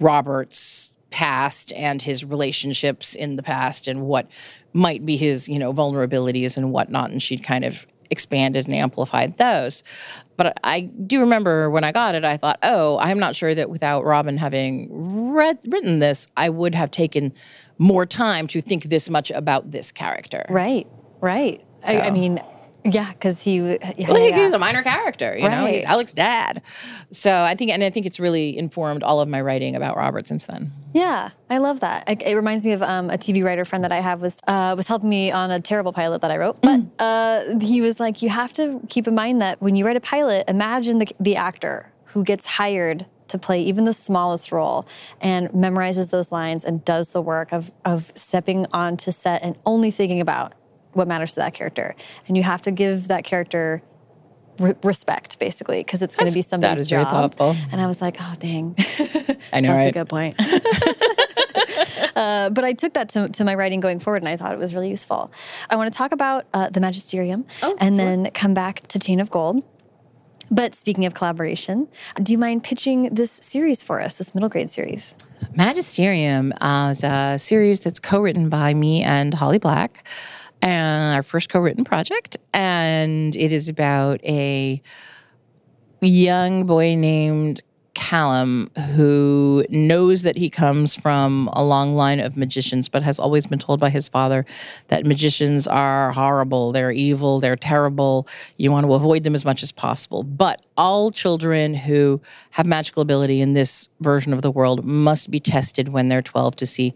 Speaker 2: Robert's past and his relationships in the past and what might be his, you know, vulnerabilities and whatnot. And she'd kind of expanded and amplified those. But I do remember when I got it, I thought, oh, I'm not sure that without Robin having read, written this, I would have taken more time to think this much about this character.
Speaker 1: Right, right. I, I mean, yeah, because he, yeah,
Speaker 2: Well, he-
Speaker 1: yeah.
Speaker 2: he's a minor character, you know. He's Alec's dad, so I think, and I think it's really informed all of my writing about Robert since then.
Speaker 1: Yeah, I love that. It, it reminds me of um, a TV writer friend that I have was uh, was helping me on a terrible pilot that I wrote. But uh, he was like, you have to keep in mind that when you write a pilot, imagine the the actor who gets hired to play even the smallest role and memorizes those lines and does the work of of stepping onto set and only thinking about what matters to that character. And you have to give that character re- respect, basically, because it's going to be
Speaker 2: That's-
Speaker 1: somebody's
Speaker 2: that is very
Speaker 1: job.
Speaker 2: thoughtful.
Speaker 1: And I was like, oh dang. (laughs)
Speaker 2: I know,
Speaker 1: That's
Speaker 2: right?
Speaker 1: a good point. (laughs) uh, but I took that to, to my writing going forward, and I thought it was really useful. I want to talk about uh, the Magisterium,
Speaker 2: Oh,
Speaker 1: and then come back to Chain of Gold. But speaking of collaboration, do you mind pitching this series for us, this middle grade series?
Speaker 2: Magisterium uh, is a series that's co-written by me and Holly Black, and our first co-written project, and it is about a young boy named Callum who knows that he comes from a long line of magicians, but has always been told by his father that magicians are horrible, they're evil, they're terrible. You want to avoid them as much as possible. But all children who have magical ability in this version of the world must be tested when they're 12 to see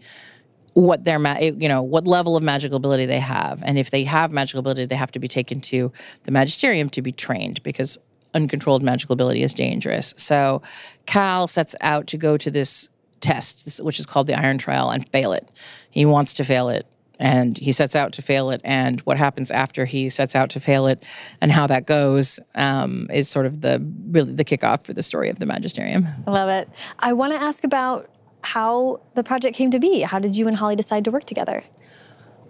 Speaker 2: what their ma- you know what level of magical ability they have. And if they have magical ability they have to be taken to the magisterium to be trained because uncontrolled magical ability is dangerous. So cal sets out to go to this test which is called the iron trial and fail it. He wants to fail it and he sets out to fail it. And what happens after he sets out to fail it and how that goes um, is sort of the really the kickoff for the story of the magisterium.
Speaker 1: I love it. I want to ask about how the project came to be. How did you and Holly decide to work together?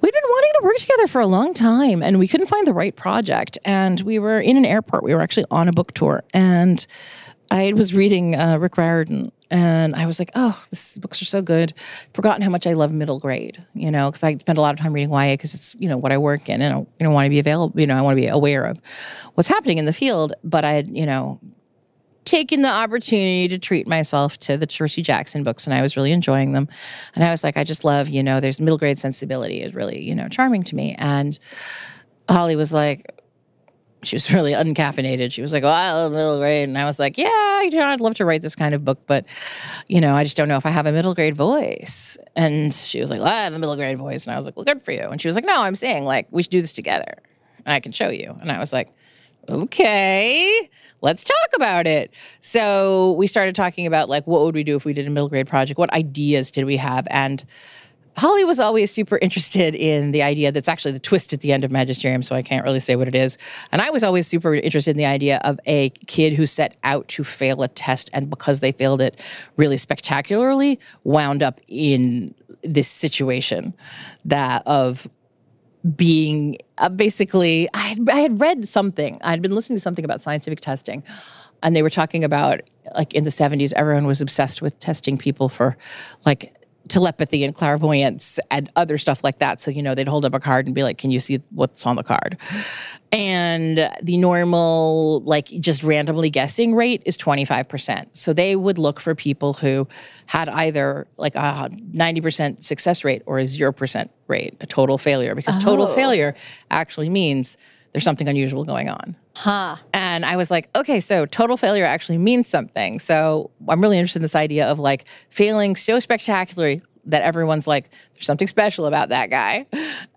Speaker 2: We'd been wanting to work together for a long time and we couldn't find the right project. And we were in an airport. We were actually on a book tour. And I was reading uh, Rick Riordan and I was like, oh, these books are so good. Forgotten how much I love middle grade, you know, because I spend a lot of time reading YA because it's, you know, what I work in and I you know, want to be available, you know, I want to be aware of what's happening in the field. But I you know, taken the opportunity to treat myself to the Percy Jackson books, and I was really enjoying them. And I was like, I just love, you know, there's middle grade sensibility is really, you know, charming to me. And Holly was like, she was (laughs) really uncaffeinated. She was like, "Oh, I love middle grade," and I was like, "Yeah, you know, I'd love to write this kind of book, but you know, I just don't know if I have a middle grade voice." And she was like, well, "I have a middle grade voice," and I was like, "Well, good for you." And she was like, "No, I'm saying like we should do this together. I can show you." And I was like, okay, let's talk about it. So we started talking about like what would we do if we did a middle grade project? What ideas did we have? And Holly was always super interested in the idea that's actually the twist at the end of Magisterium, so I can't really say what it is. And I was always super interested in the idea of a kid who set out to fail a test and because they failed it really spectacularly, wound up in this situation that of being uh, basically I had, I had read something. I had been listening to something about scientific testing and they were talking about like in the 70s everyone was obsessed with testing people for like telepathy and clairvoyance and other stuff like that. So, you know, they'd hold up a card and be like, can you see what's on the card? And the normal, like just randomly guessing rate is 25%. So they would look for people who had either like a 90% success rate or a 0% rate, a total failure, because oh. total failure actually means there's something unusual going on.
Speaker 1: Huh.
Speaker 2: And I was like, okay, so total failure actually means something. So I'm really interested in this idea of like failing so spectacularly that everyone's like, there's something special about that guy.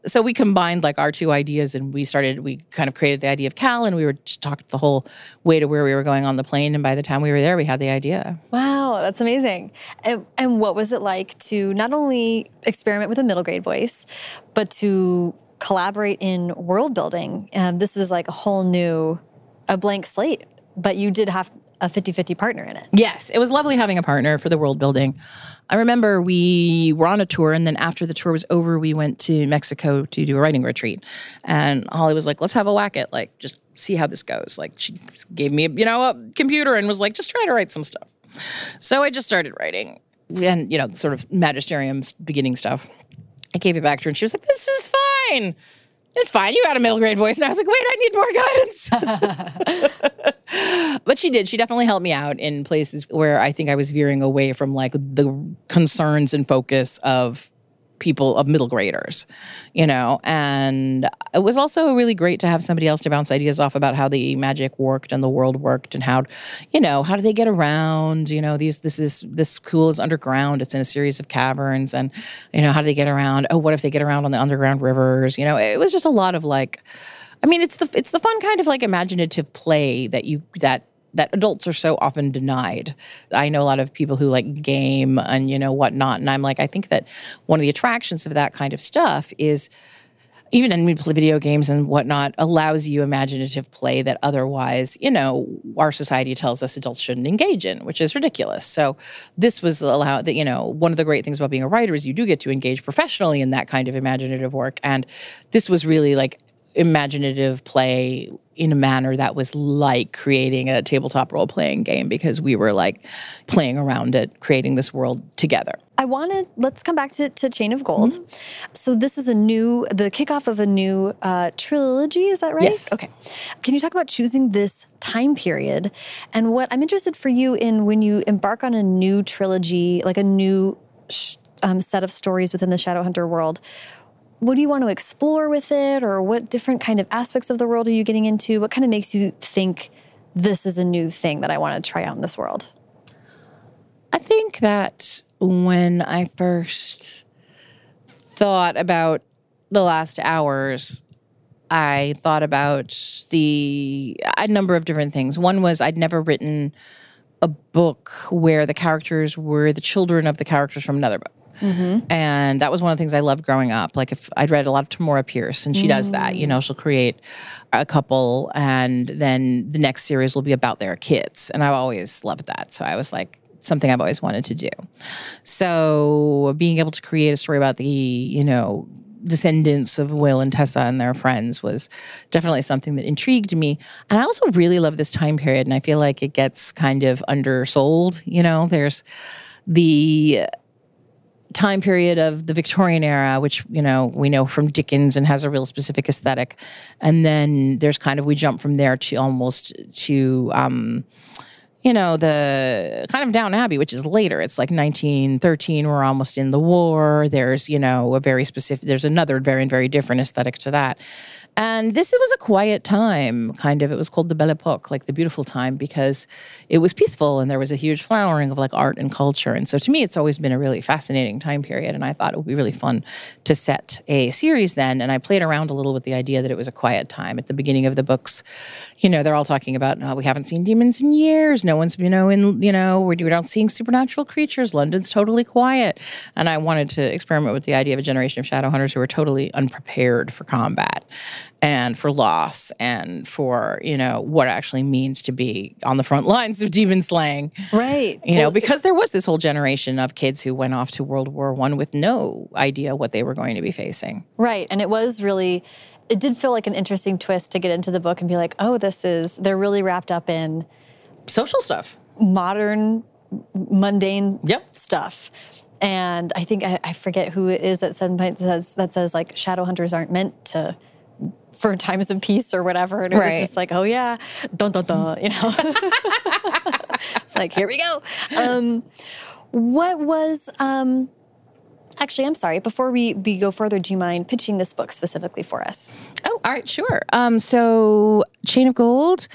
Speaker 2: So we combined like our two ideas and we started, we kind of created the idea of Cal and we were just talked the whole way to where we were going on the plane. And by the time we were there, we had the idea.
Speaker 1: Wow, that's amazing. And, and what was it like to not only experiment with a middle grade voice, but to collaborate in world building. And this was like a whole new, a blank slate, but you did have a 50 50 partner in it.
Speaker 2: Yes, it was lovely having a partner for the world building. I remember we were on a tour, and then after the tour was over, we went to Mexico to do a writing retreat. And Holly was like, let's have a whack at, like, just see how this goes. Like, she gave me, you know, a computer and was like, just try to write some stuff. So I just started writing and, you know, sort of magisterium beginning stuff. I gave it back to her and she was like, This is fine. It's fine. You had a middle grade voice. And I was like, wait, I need more guidance. (laughs) but she did. She definitely helped me out in places where I think I was veering away from like the concerns and focus of people of middle graders, you know. And it was also really great to have somebody else to bounce ideas off about how the magic worked and the world worked and how, you know, how do they get around? You know, these this is this school is underground. It's in a series of caverns, and you know, how do they get around? Oh, what if they get around on the underground rivers? You know, it was just a lot of like. I mean, it's the it's the fun kind of like imaginative play that you that that adults are so often denied. I know a lot of people who like game and you know whatnot, and I'm like, I think that one of the attractions of that kind of stuff is even in video games and whatnot, allows you imaginative play that otherwise, you know, our society tells us adults shouldn't engage in, which is ridiculous. So this was allowed that, you know, one of the great things about being a writer is you do get to engage professionally in that kind of imaginative work. And this was really like imaginative play in a manner that was like creating a tabletop role playing game because we were like playing around it, creating this world together.
Speaker 1: I wanted, let's come back to, to Chain of Gold. Mm-hmm. So, this is a new, the kickoff of a new uh, trilogy, is that right?
Speaker 2: Yes.
Speaker 1: Okay. Can you talk about choosing this time period? And what I'm interested for you in when you embark on a new trilogy, like a new sh- um, set of stories within the Shadowhunter world, what do you want to explore with it? Or what different kind of aspects of the world are you getting into? What kind of makes you think this is a new thing that i want to try out in this world?
Speaker 2: I think that when i first thought about the last hours i thought about the a number of different things. One was i'd never written a book where the characters were the children of the characters from another book Mm-hmm. And that was one of the things I loved growing up. Like if I'd read a lot of Tamora Pierce, and she mm. does that. You know, she'll create a couple, and then the next series will be about their kids. And I've always loved that. So I was like, something I've always wanted to do. So being able to create a story about the, you know, descendants of Will and Tessa and their friends was definitely something that intrigued me. And I also really love this time period, and I feel like it gets kind of undersold. You know, there's the time period of the Victorian era, which you know we know from Dickens and has a real specific aesthetic, and then there's kind of we jump from there to almost to. Um, you know the kind of Downton Abbey, which is later. It's like 1913. We're almost in the war. There's you know a very specific. There's another very very different aesthetic to that, And this was a quiet time, kind of. It was called the Belle Epoque, like the beautiful time, because it was peaceful and there was a huge flowering of like art and culture. And so to me, it's always been a really fascinating time period. And I thought it would be really fun to set a series then. And I played around a little with the idea that it was a quiet time. At the beginning of the books, you know, they're all talking about, oh, we haven't seen demons in years. No one's, you know, in, you know, we're, we're not seeing supernatural creatures. London's totally quiet. And I wanted to experiment with the idea of a generation of shadow hunters who were totally unprepared for combat and for loss and for you know what it actually means to be on the front lines of demon slaying.
Speaker 1: Right.
Speaker 2: You know because there was this whole generation of kids who went off to world war one with no idea what they were going to be facing.
Speaker 1: Right. And it was really it did feel like an interesting twist to get into the book and be like oh this is they're really wrapped up in
Speaker 2: social stuff.
Speaker 1: Modern mundane
Speaker 2: yep.
Speaker 1: stuff. And I think I, I, forget who it is at some point that says, that says like shadow hunters aren't meant to for times of peace or whatever. And it right. was just like, oh yeah, dun dun dun, you know. (laughs) it's like, here we go. Um, what was um, actually, I'm sorry, before we, we go further, do you mind pitching this book specifically for us?
Speaker 2: Oh, all right, sure. Um, so Chain of Gold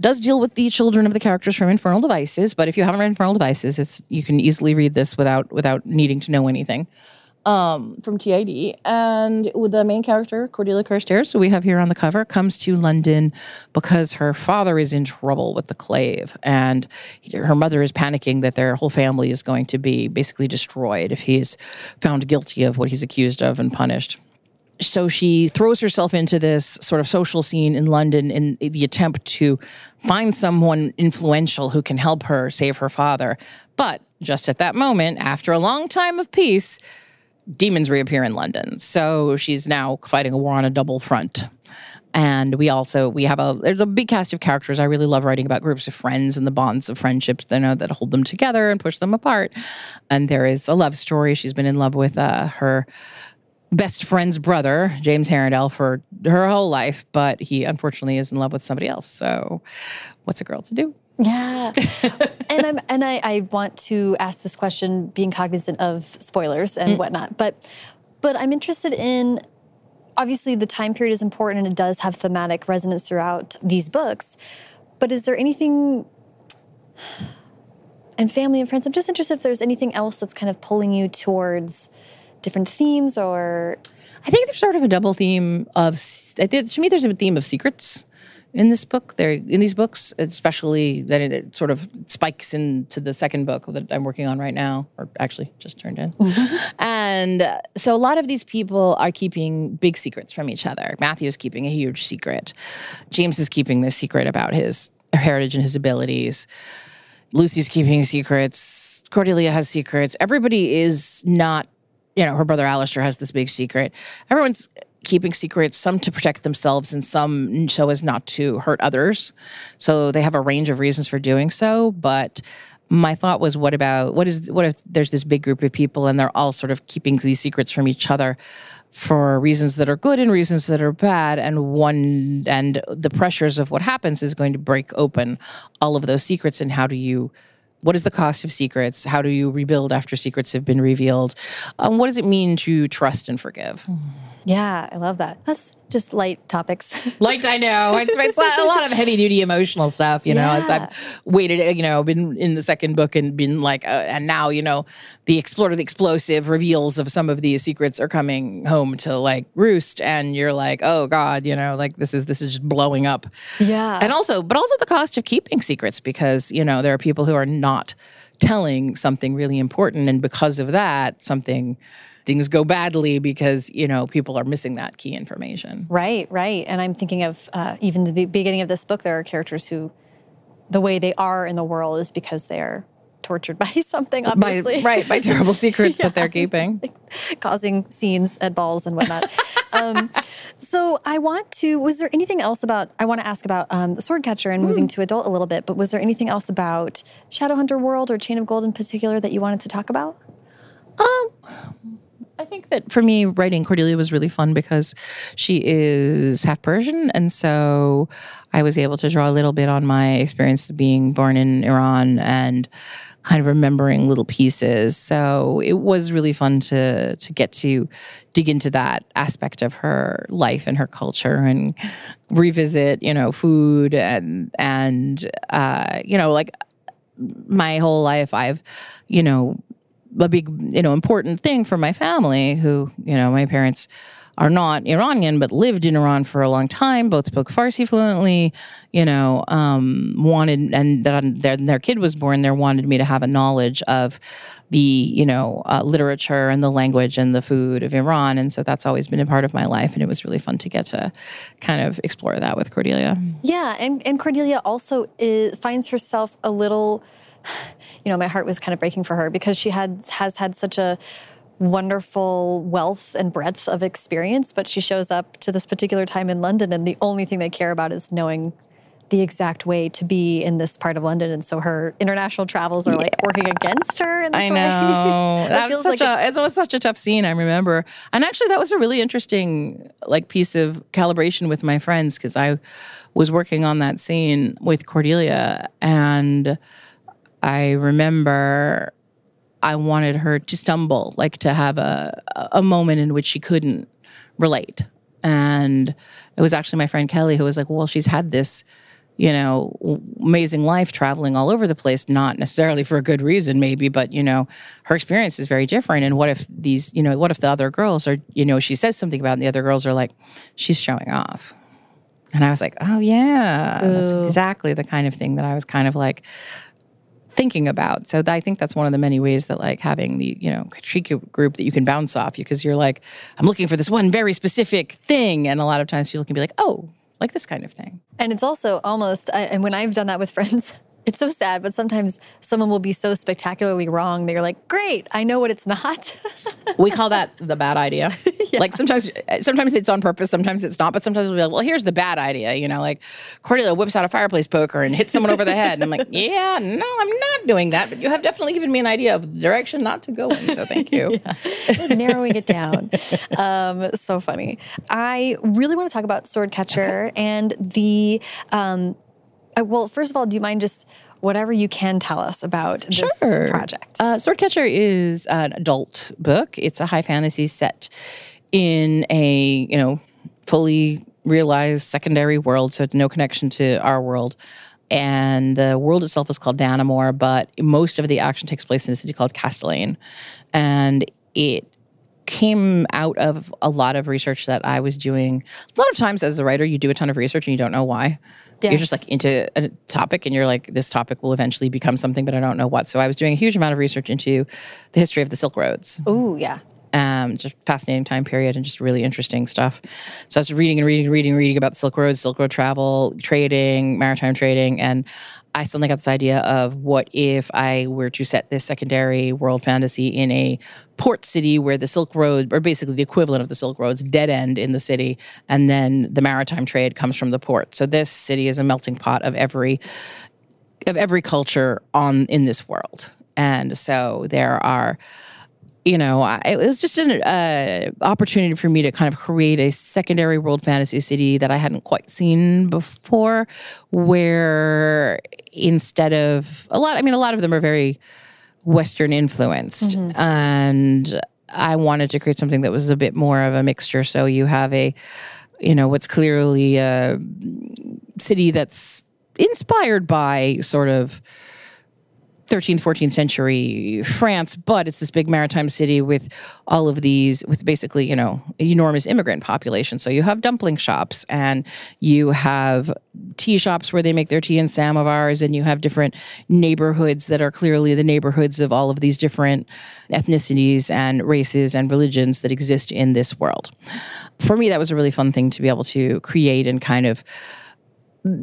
Speaker 2: does deal with the children of the characters from Infernal Devices, but if you haven't read Infernal Devices, it's you can easily read this without without needing to know anything um, from TID. And with the main character, Cordelia Carstairs, who we have here on the cover, comes to London because her father is in trouble with the clave. And her mother is panicking that their whole family is going to be basically destroyed if he's found guilty of what he's accused of and punished. So she throws herself into this sort of social scene in London in the attempt to find someone influential who can help her save her father. But just at that moment, after a long time of peace, demons reappear in London. So she's now fighting a war on a double front. And we also we have a there's a big cast of characters. I really love writing about groups of friends and the bonds of friendships you know that hold them together and push them apart. And there is a love story. She's been in love with uh, her best friend's brother, James Herondale, for her whole life, but he unfortunately is in love with somebody else. So, what's a girl to do?
Speaker 1: Yeah, (laughs) and I'm and I, I want to ask this question, being cognizant of spoilers and mm. whatnot, but but I'm interested in obviously the time period is important and it does have thematic resonance throughout these books. But is there anything and family and friends? I'm just interested if there's anything else that's kind of pulling you towards different themes or.
Speaker 2: I think there's sort of a double theme of. To me, there's a theme of secrets in this book. There in these books, especially that it, sort of spikes into the second book that I'm working on right now, or actually just turned in. (laughs) And uh, so a lot of these people are keeping big secrets from each other. Matthew's keeping a huge secret. James is keeping this secret about his heritage and his abilities. Lucy's keeping secrets. Cordelia has secrets. Everybody is not, you know, her brother Alistair has this big secret. Everyone's keeping secrets, some to protect themselves and some so as not to hurt others. So they have a range of reasons for doing so. But my thought was, what about what is what if there's this big group of people and they're all sort of keeping these secrets from each other for reasons that are good and reasons that are bad, and one and the pressures of what happens is going to break open all of those secrets. And how do you what is the cost of secrets? How do you rebuild after secrets have been revealed? Um, what does it mean to trust and forgive?
Speaker 1: Yeah, I love that. That's just light topics. (laughs)
Speaker 2: light, I know. It's, it's a lot of heavy duty emotional stuff, you know. Yeah. As I've waited, you know, been in the second book and been like, uh, and now, you know, the explorer, the explosive reveals of some of these secrets are coming home to like roost, and you're like, oh God, you know, like this is this is just blowing up.
Speaker 1: Yeah.
Speaker 2: And also, but also the cost of keeping secrets because, you know, there are people who are not telling something really important. And because of that, something things go badly because you know people are missing that key information.
Speaker 1: Right right. And i'm thinking of uh, even the beginning of this book there are characters who the way they are in the world is because they're tortured (laughs) by something obviously.
Speaker 2: by, right by terrible (laughs) secrets yeah. that they're keeping.
Speaker 1: causing scenes at balls and whatnot. (laughs) Um, so i want to was there anything else about i want to ask about um, the sword catcher and mm. moving to adult a little bit but was there anything else about shadowhunter world or chain of gold in particular that you wanted to talk about?
Speaker 2: Um I think that for me, writing Cordelia was really fun because she is half Persian. And so I was able to draw a little bit on my experience of being born in Iran and kind of remembering little pieces. So it was really fun to to get to dig into that aspect of her life and her culture and revisit, you know, food and and uh, you know, like my whole life I've, you know, a big, you know, important thing for my family who, you know, my parents are not Iranian, but lived in Iran for a long time, both spoke Farsi fluently, you know, um, wanted, and their, their kid was born, there, wanted me to have a knowledge of the, you know, uh, literature and the language and the food of Iran. And so that's always been a part of my life. And it was really fun to get to kind of explore that with Cordelia.
Speaker 1: Yeah. And, and Cordelia also is, finds herself a little, you know, my heart was kind of breaking for her because she had has had such a wonderful wealth and breadth of experience, but she shows up to this particular time in London and the only thing they care about is knowing the exact way to be in this part of London, and so her international travels are like working against her. In this
Speaker 2: I know (laughs) that was such like a, it was such a tough scene. I remember, and actually, that was a really interesting like piece of calibration with my friends because I was working on that scene with Cordelia, and I remember I wanted her to stumble, like to have a a moment in which she couldn't relate. And it was actually my friend Kelly who was like, "Well, she's had this, you know, amazing life traveling all over the place, not necessarily for a good reason, maybe, but you know, her experience is very different. And what if these, you know, what if the other girls are, you know, she says something about, it and the other girls are like, she's showing off." And I was like, "Oh yeah, Ooh. that's exactly the kind of thing that I was kind of like." Thinking about. So I think that's one of the many ways that like having the, you know, critique group that you can bounce off because you're like, I'm looking for this one very specific thing. And a lot of times people can be like, oh, like this kind of thing.
Speaker 1: And it's also almost, and when I've done that with (laughs) friends, it's so sad, but sometimes someone will be so spectacularly wrong that you're like, great, I know what it's not. (laughs)
Speaker 2: we call that the bad idea. (laughs) yeah. Like sometimes, sometimes it's on purpose, sometimes it's not, but sometimes we'll be like, well, here's the bad idea. You know, like Cordelia whips out a fireplace poker and hits someone over the head. And I'm like, (laughs) yeah, no, I'm not doing that, but you have definitely given me an idea of the direction not to go in. So thank you. (laughs)
Speaker 1: Narrowing it down. Um, so funny. I really want to talk about Sword Catcher okay. and the. Um, uh, well, first of all, do you mind just whatever you can tell us about this
Speaker 2: sure.
Speaker 1: project?
Speaker 2: Uh, Sword Catcher is an adult book. It's a high fantasy set in a you know fully realized secondary world, so it's no connection to our world. And the world itself is called Danamore, but most of the action takes place in a city called Castellane. And it came out of a lot of research that I was doing. A lot of times as a writer, you do a ton of research and you don't know why. Yes. You're just like into a topic and you're like, this topic will eventually become something, but I don't know what. So I was doing a huge amount of research into the history of the Silk Roads.
Speaker 1: Oh, yeah
Speaker 2: um, just fascinating time period and just really interesting stuff. So I was reading and reading and reading and reading about the Silk Road, Silk Road travel, trading, maritime trading, and I suddenly got this idea of what if I were to set this secondary world fantasy in a port city where the Silk Road, or basically the equivalent of the Silk Road's dead end in the city, and then the maritime trade comes from the port. So this city is a melting pot of every of every culture on in this world, and so there are you know, it was just an uh, opportunity for me to kind of create a secondary world fantasy city that I hadn't quite seen before, where instead of a lot, I mean, a lot of them are very Western influenced, mm-hmm. and I wanted to create something that was a bit more of a mixture. So you have a, you know, what's clearly a city that's inspired by sort of 13th, 14th century France, but it's this big maritime city with all of these, with basically, you know, enormous immigrant population. So you have dumpling shops and you have tea shops where they make their tea and samovars, and you have different neighborhoods that are clearly the neighborhoods of all of these different ethnicities and races and religions that exist in this world. For me, that was a really fun thing to be able to create and kind of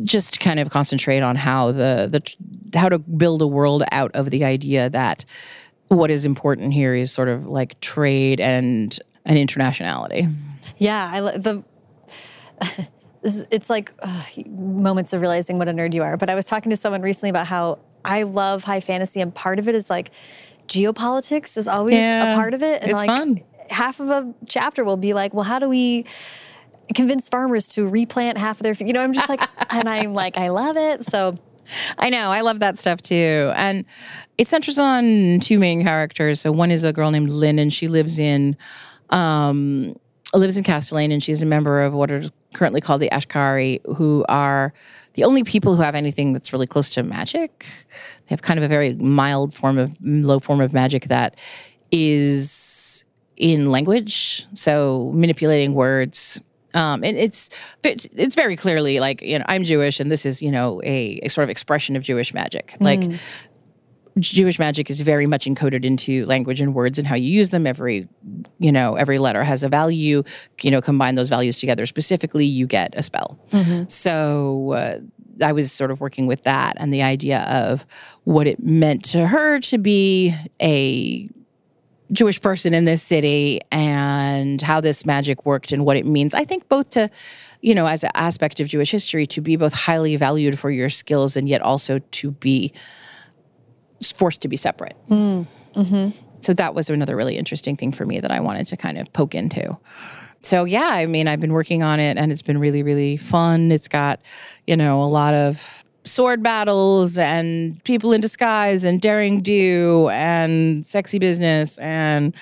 Speaker 2: just kind of concentrate on how the the how to build a world out of the idea that what is important here is sort of like trade and and internationality.
Speaker 1: Yeah, I the (laughs) it's like uh, moments of realizing what a nerd you are. But I was talking to someone recently about how I love high fantasy, and part of it is like geopolitics is always yeah, a part of it.
Speaker 2: And
Speaker 1: like,
Speaker 2: fun
Speaker 1: half of a chapter will be like, well, how do we convince farmers to replant half of their, you know, I'm just like, (laughs) and I'm like, I love it. So
Speaker 2: I know. I love that stuff too. And it centers on two main characters. So one is a girl named Lynn, and she lives in um, lives in Castellane, and she's a member of what are currently called the Ashkari, who are the only people who have anything that's really close to magic. They have kind of a very mild form of low form of magic that is in language, so manipulating words. Um, and it's it's very clearly like you know I'm Jewish, and this is you know a, a sort of expression of Jewish magic. Like Jewish magic is very much encoded into language and words and how you use them. Every, you know, every letter has a value. You know, combine those values together specifically, you get a spell. Mm-hmm. So uh, I was sort of working with that and the idea of what it meant to her to be a Jewish person in this city and how this magic worked and what it means. I think both to, you know, as an aspect of Jewish history, to be both highly valued for your skills and yet also to be forced to be separate. Mm. Mm-hmm. So that was another really interesting thing for me that I wanted to kind of poke into. So yeah, I mean, I've been working on it and it's been really, really fun. It's got, you know, a lot of sword battles and people in disguise and daring do and sexy business and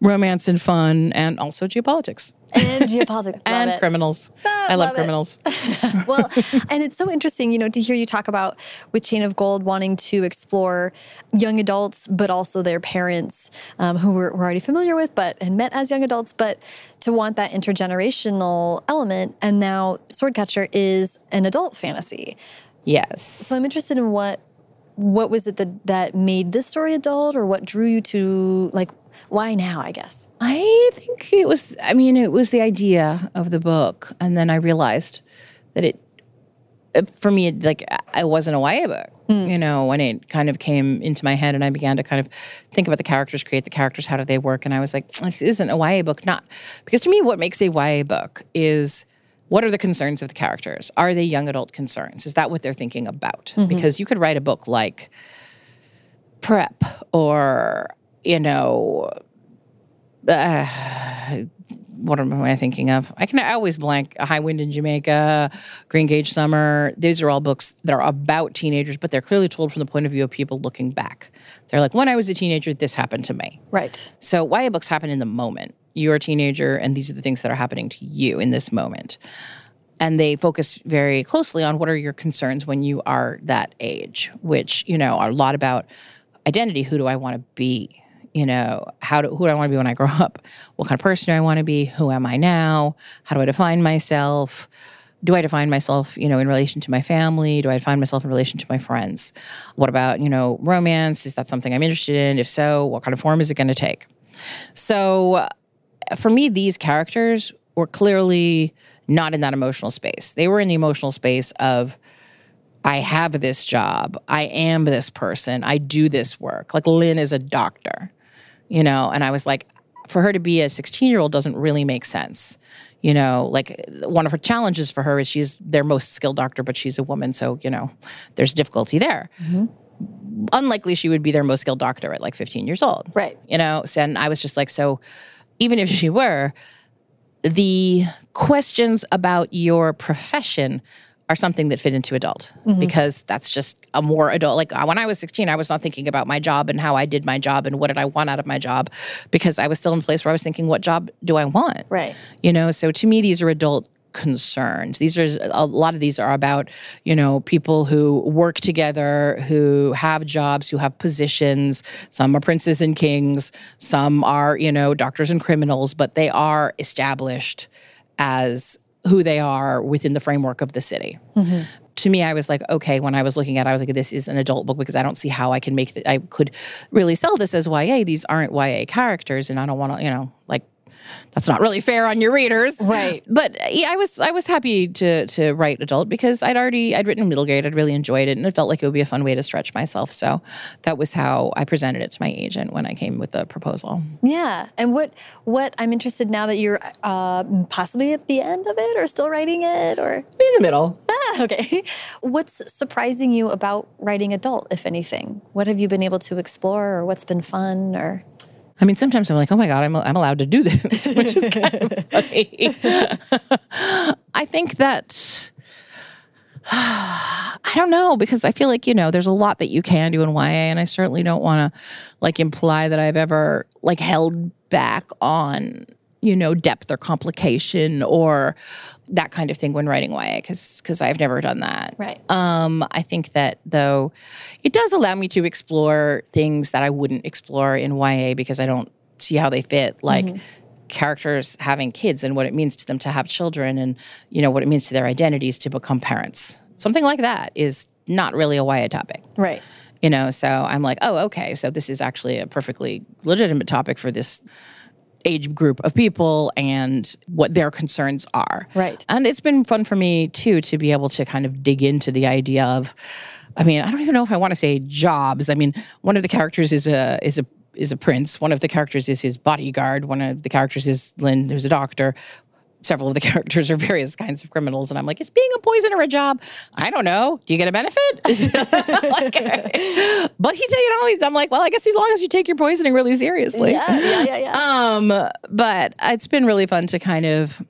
Speaker 2: romance and fun and also geopolitics
Speaker 1: and (laughs) geopolitics
Speaker 2: and
Speaker 1: it.
Speaker 2: criminals. Ah, (laughs) I love, love criminals. (laughs)
Speaker 1: well, and it's so interesting, you know, to hear you talk about with Chain of Gold wanting to explore young adults, but also their parents um, who we're, we're already familiar with, but and met as young adults, but to want that intergenerational element. And now Sword Catcher is an adult fantasy.
Speaker 2: Yes.
Speaker 1: So I'm interested in what what was it that that made this story adult, or what drew you to like why now, I guess?
Speaker 2: I think it was, I mean, it was the idea of the book. And then I realized that it, for me, it, like, I wasn't a YA book. Mm. You know, when it kind of came into my head and I began to kind of think about the characters, create the characters, how do they work? And I was like, this isn't a YA book. Not because to me, what makes a YA book is what are the concerns of the characters? Are they young adult concerns? Is that what they're thinking about? Mm-hmm. Because you could write a book like Prep or you know, uh, what am I thinking of? I can I always blank. A High Wind in Jamaica, Greengage Summer. These are all books that are about teenagers, but they're clearly told from the point of view of people looking back. They're like, when I was a teenager, this happened to me.
Speaker 1: Right.
Speaker 2: So YA books happen in the moment. You're a teenager, and these are the things that are happening to you in this moment. And they focus very closely on what are your concerns when you are that age, which, you know, are a lot about identity. Who do I want to be? you know, how do, who do I want to be when I grow up? What kind of person do I want to be? Who am I now? How do I define myself? Do I define myself, you know, in relation to my family? Do I define myself in relation to my friends? What about, you know, romance? Is that something I'm interested in? If so, what kind of form is it going to take? So, for me, these characters were clearly not in that emotional space. They were in the emotional space of, I have this job. I am this person. I do this work. Like Lynn is a doctor you know, and I was like, for her to be a 16 year old doesn't really make sense. You know, like one of her challenges for her is she's their most skilled doctor, but she's a woman. So, you know, there's difficulty there. Mm-hmm. Unlikely she would be their most skilled doctor at like 15 years old.
Speaker 1: Right.
Speaker 2: You know, so, and I was just like, so even if she were, the questions about your profession are something that fit into adult. Mm-hmm. because that's just a more adult like when i was 16 i was not thinking about my job and how i did my job and what did i want out of my job because i was still in a place where i was thinking what job do i want?
Speaker 1: Right.
Speaker 2: You know so to me these are adult concerns these are a lot of these are about you know people who work together who have jobs who have positions some are princes and kings some are you know doctors and criminals but they are established as who they are within the framework of the city. Mm-hmm. To me, I was like, okay, when I was looking at it, I was like, this is an adult book because I don't see how I can make that I could really sell this as YA. These aren't YA characters, and I don't want to, you know, like that's not really fair on your readers.
Speaker 1: Right.
Speaker 2: But yeah, I was I was happy to to write adult because I'd already I'd written middle grade, I'd really enjoyed it and it felt like it would be a fun way to stretch myself. So that was how I presented it to my agent when I came with the proposal.
Speaker 1: Yeah. And what what I'm interested now that you're uh, possibly at the end of it or still writing it or in
Speaker 2: the middle.
Speaker 1: Ah, (laughs) okay. What's surprising you about writing adult, if anything? What have you been able to explore or what's been fun or
Speaker 2: I mean, sometimes I'm like, oh my God, I'm, I'm allowed to do this, (laughs) which is kind of (laughs) funny. I think that. (sighs) I don't know because I feel like you know there's a lot that you can do in YA, and I certainly don't want to like imply that I've ever like held back on you know depth or complication or that kind of thing when writing YA because because I've never done that.
Speaker 1: Right.
Speaker 2: Um, I think that though it does allow me to explore things that I wouldn't explore in YA because I don't see how they fit like. characters having kids and what it means to them to have children and you know what it means to their identities to become parents something like that is not really a YA topic
Speaker 1: Right.
Speaker 2: you know so i'm like oh okay so this is actually a perfectly legitimate topic for this age group of people and what their concerns are.
Speaker 1: Right.
Speaker 2: and it's been fun for me too to be able to kind of dig into the idea of i mean i don't even know if i want to say jobs. I mean one of the characters is a is a is a prince. One of the characters is his bodyguard. One of the characters is lynn who's a doctor several of the (laughs) characters are various kinds of criminals and i'm like is being a poisoner a job i don't know do you get a benefit (laughs) like, but he you know he's, i'm like well i guess as long as you take your poisoning really seriously
Speaker 1: Yeah. Yeah. Yeah. Yeah. (laughs)
Speaker 2: um, but it's been really fun to kind of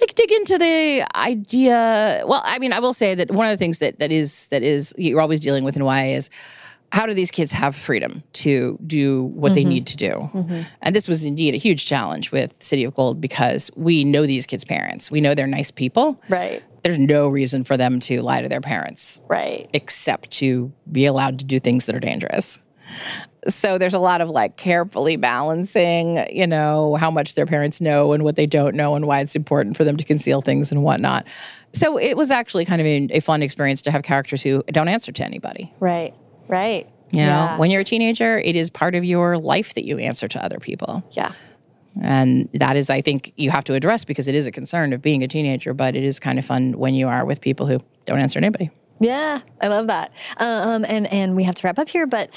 Speaker 2: like dig into the idea. Well, I mean, I will say that one of the things that that is that is you're always dealing with in YA is how do these kids have freedom to do what they mm-hmm. need to do? Mm-hmm. And this was indeed a huge challenge with Chain of Gold because we know these kids' parents. We know they're nice people.
Speaker 1: right.
Speaker 2: There's no reason for them to lie to their parents
Speaker 1: Right.
Speaker 2: except to be allowed to do things that are dangerous. So there's a lot of like carefully balancing, you know, how much their parents know and what they don't know and why it's important for them to conceal things and whatnot. So it was actually kind of a, a fun experience to have characters who don't answer to anybody.
Speaker 1: Right. Right.
Speaker 2: You know,
Speaker 1: yeah.
Speaker 2: when you're a teenager, it is part of your life that you answer to other people.
Speaker 1: yeah.
Speaker 2: And that is, I think, you have to address because it is a concern of being a teenager, but it is kind of fun when you are with people who don't answer to anybody.
Speaker 1: Yeah, I love that. Um, and and we have to wrap up here, but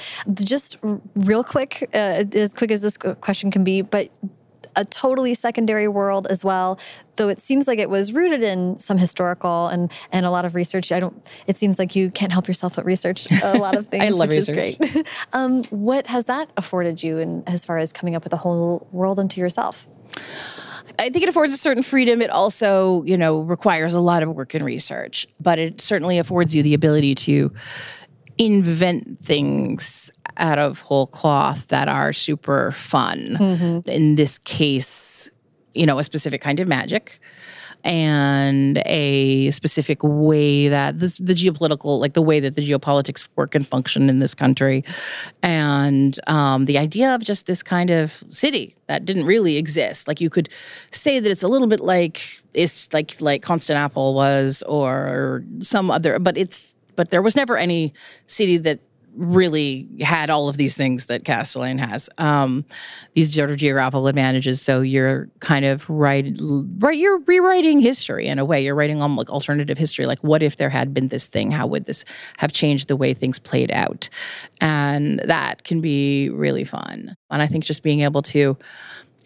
Speaker 1: just r- real quick, uh, as quick as this question can be, but a totally secondary world as well. Though it seems like it was rooted in some historical and and a lot of research. I don't. It seems like you can't help yourself but research a (laughs) lot of things, I
Speaker 2: love
Speaker 1: which
Speaker 2: research.
Speaker 1: is great. (laughs) um, what has that afforded you, in as far as coming up with a whole world unto yourself?
Speaker 2: I think it affords a certain freedom. It also, you know, requires a lot of work and research, but it certainly affords you the ability to invent things out of whole cloth that are super fun. In this case, you know, a specific kind of magic and a specific way that this, the geopolitical, like the way that the geopolitics work and function in this country, and um, the idea of just this kind of city that didn't really exist. Like you could say that it's a little bit like it's like like Constantinople was, or some other, but it's but there was never any city that really had all of these things that Castellane has. Um, these sort of geographical advantages. So you're kind of right, right. You're rewriting history in a way. You're writing on like alternative history. Like, what if there had been this thing? How would this have changed the way things played out? And that can be really fun. And I think just being able to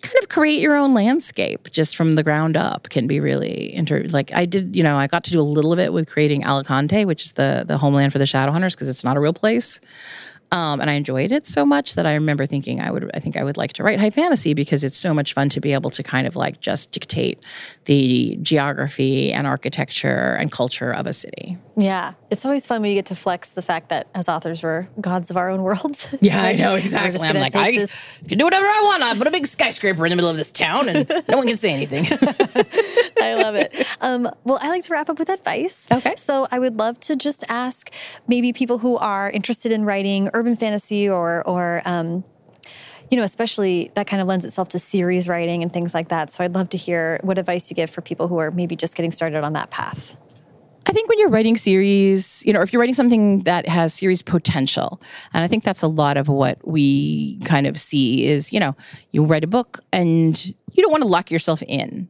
Speaker 2: kind of create your own landscape just from the ground up can be really inter like I did you know I got to do a little of it with creating Alicante which is the the homeland for the Shadowhunters because it's not a real place um, and I enjoyed it so much that I remember thinking I would I think I would like to write high fantasy because it's so much fun to be able to kind of like just dictate the geography and architecture and culture of a city
Speaker 1: Yeah, it's always fun when you get to flex the fact that as authors we're gods of our own worlds. (laughs)
Speaker 2: Yeah, I know exactly. I'm like, I
Speaker 1: this-
Speaker 2: can do whatever I want. I put a big skyscraper in the middle of this town, and no one can say anything. (laughs)
Speaker 1: I love it. Um, well, I like to wrap up with advice.
Speaker 2: Okay.
Speaker 1: So I would love to just ask maybe people who are interested in writing urban fantasy or or um, you know, especially that kind of lends itself to series writing and things like that. So I'd love to hear what advice you give for people who are maybe just getting started on that path.
Speaker 2: I think when you're writing series, you know, if you're writing something that has series potential, and I think that's a lot of what we kind of see is, you know, you write a book and you don't want to lock yourself in,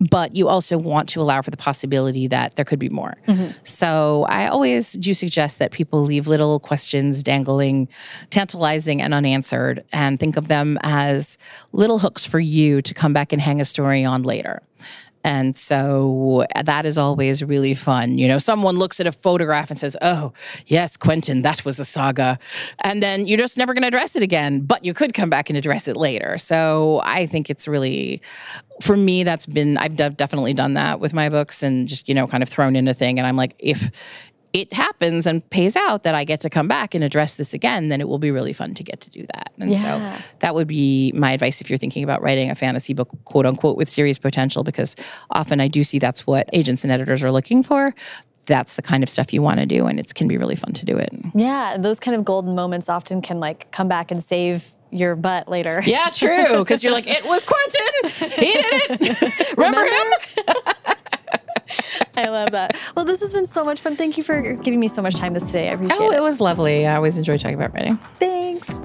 Speaker 2: but you also want to allow for the possibility that there could be more. Mm-hmm. So I always do suggest that people leave little questions dangling, tantalizing, and unanswered, and think of them as little hooks for you to come back and hang a story on later. And so that is always really fun. You know, someone looks at a photograph and says, Oh, yes, Quentin, that was a saga. And then you're just never going to address it again, but you could come back and address it later. So I think it's really, for me, that's been, I've definitely done that with my books and just, you know, kind of thrown in a thing. And I'm like, if, it happens and pays out that I get to come back and address this again, then it will be really fun to get to do that. And yeah. so that would be my advice if you're thinking about writing a fantasy book, quote unquote, with serious potential, because often I do see that's what agents and editors are looking for. That's the kind of stuff you want to do, and it can be really fun to do it.
Speaker 1: Yeah, those kind of golden moments often can like come back and save your butt later.
Speaker 2: Yeah, (laughs) true. Because you're like, it was Quentin. He did it. Remember, (laughs) Remember? him? (laughs)
Speaker 1: I love that. Well, this has been so much fun. Thank you for giving me so much time this today. I appreciate oh,
Speaker 2: it. it was lovely. I always enjoy talking about writing.
Speaker 1: Thanks.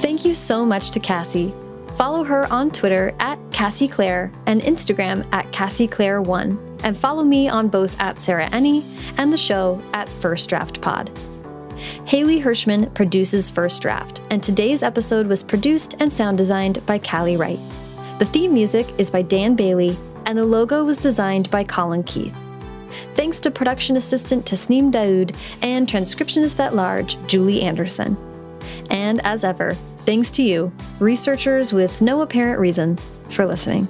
Speaker 1: Thank you so much to Cassie. Follow her on Twitter at Cassie Clare and Instagram at Cassie Clare1. And follow me on both at Sarah Enni and the show at First Draft Pod. Haley Hirschman produces First Draft, and today's episode was produced and sound designed by Callie Wright. The theme music is by Dan Bailey and the logo was designed by Colin Keith. Thanks to production assistant Tasneem Daoud and transcriptionist at large Julie Anderson. And as ever, thanks to you, researchers with no apparent reason, for listening.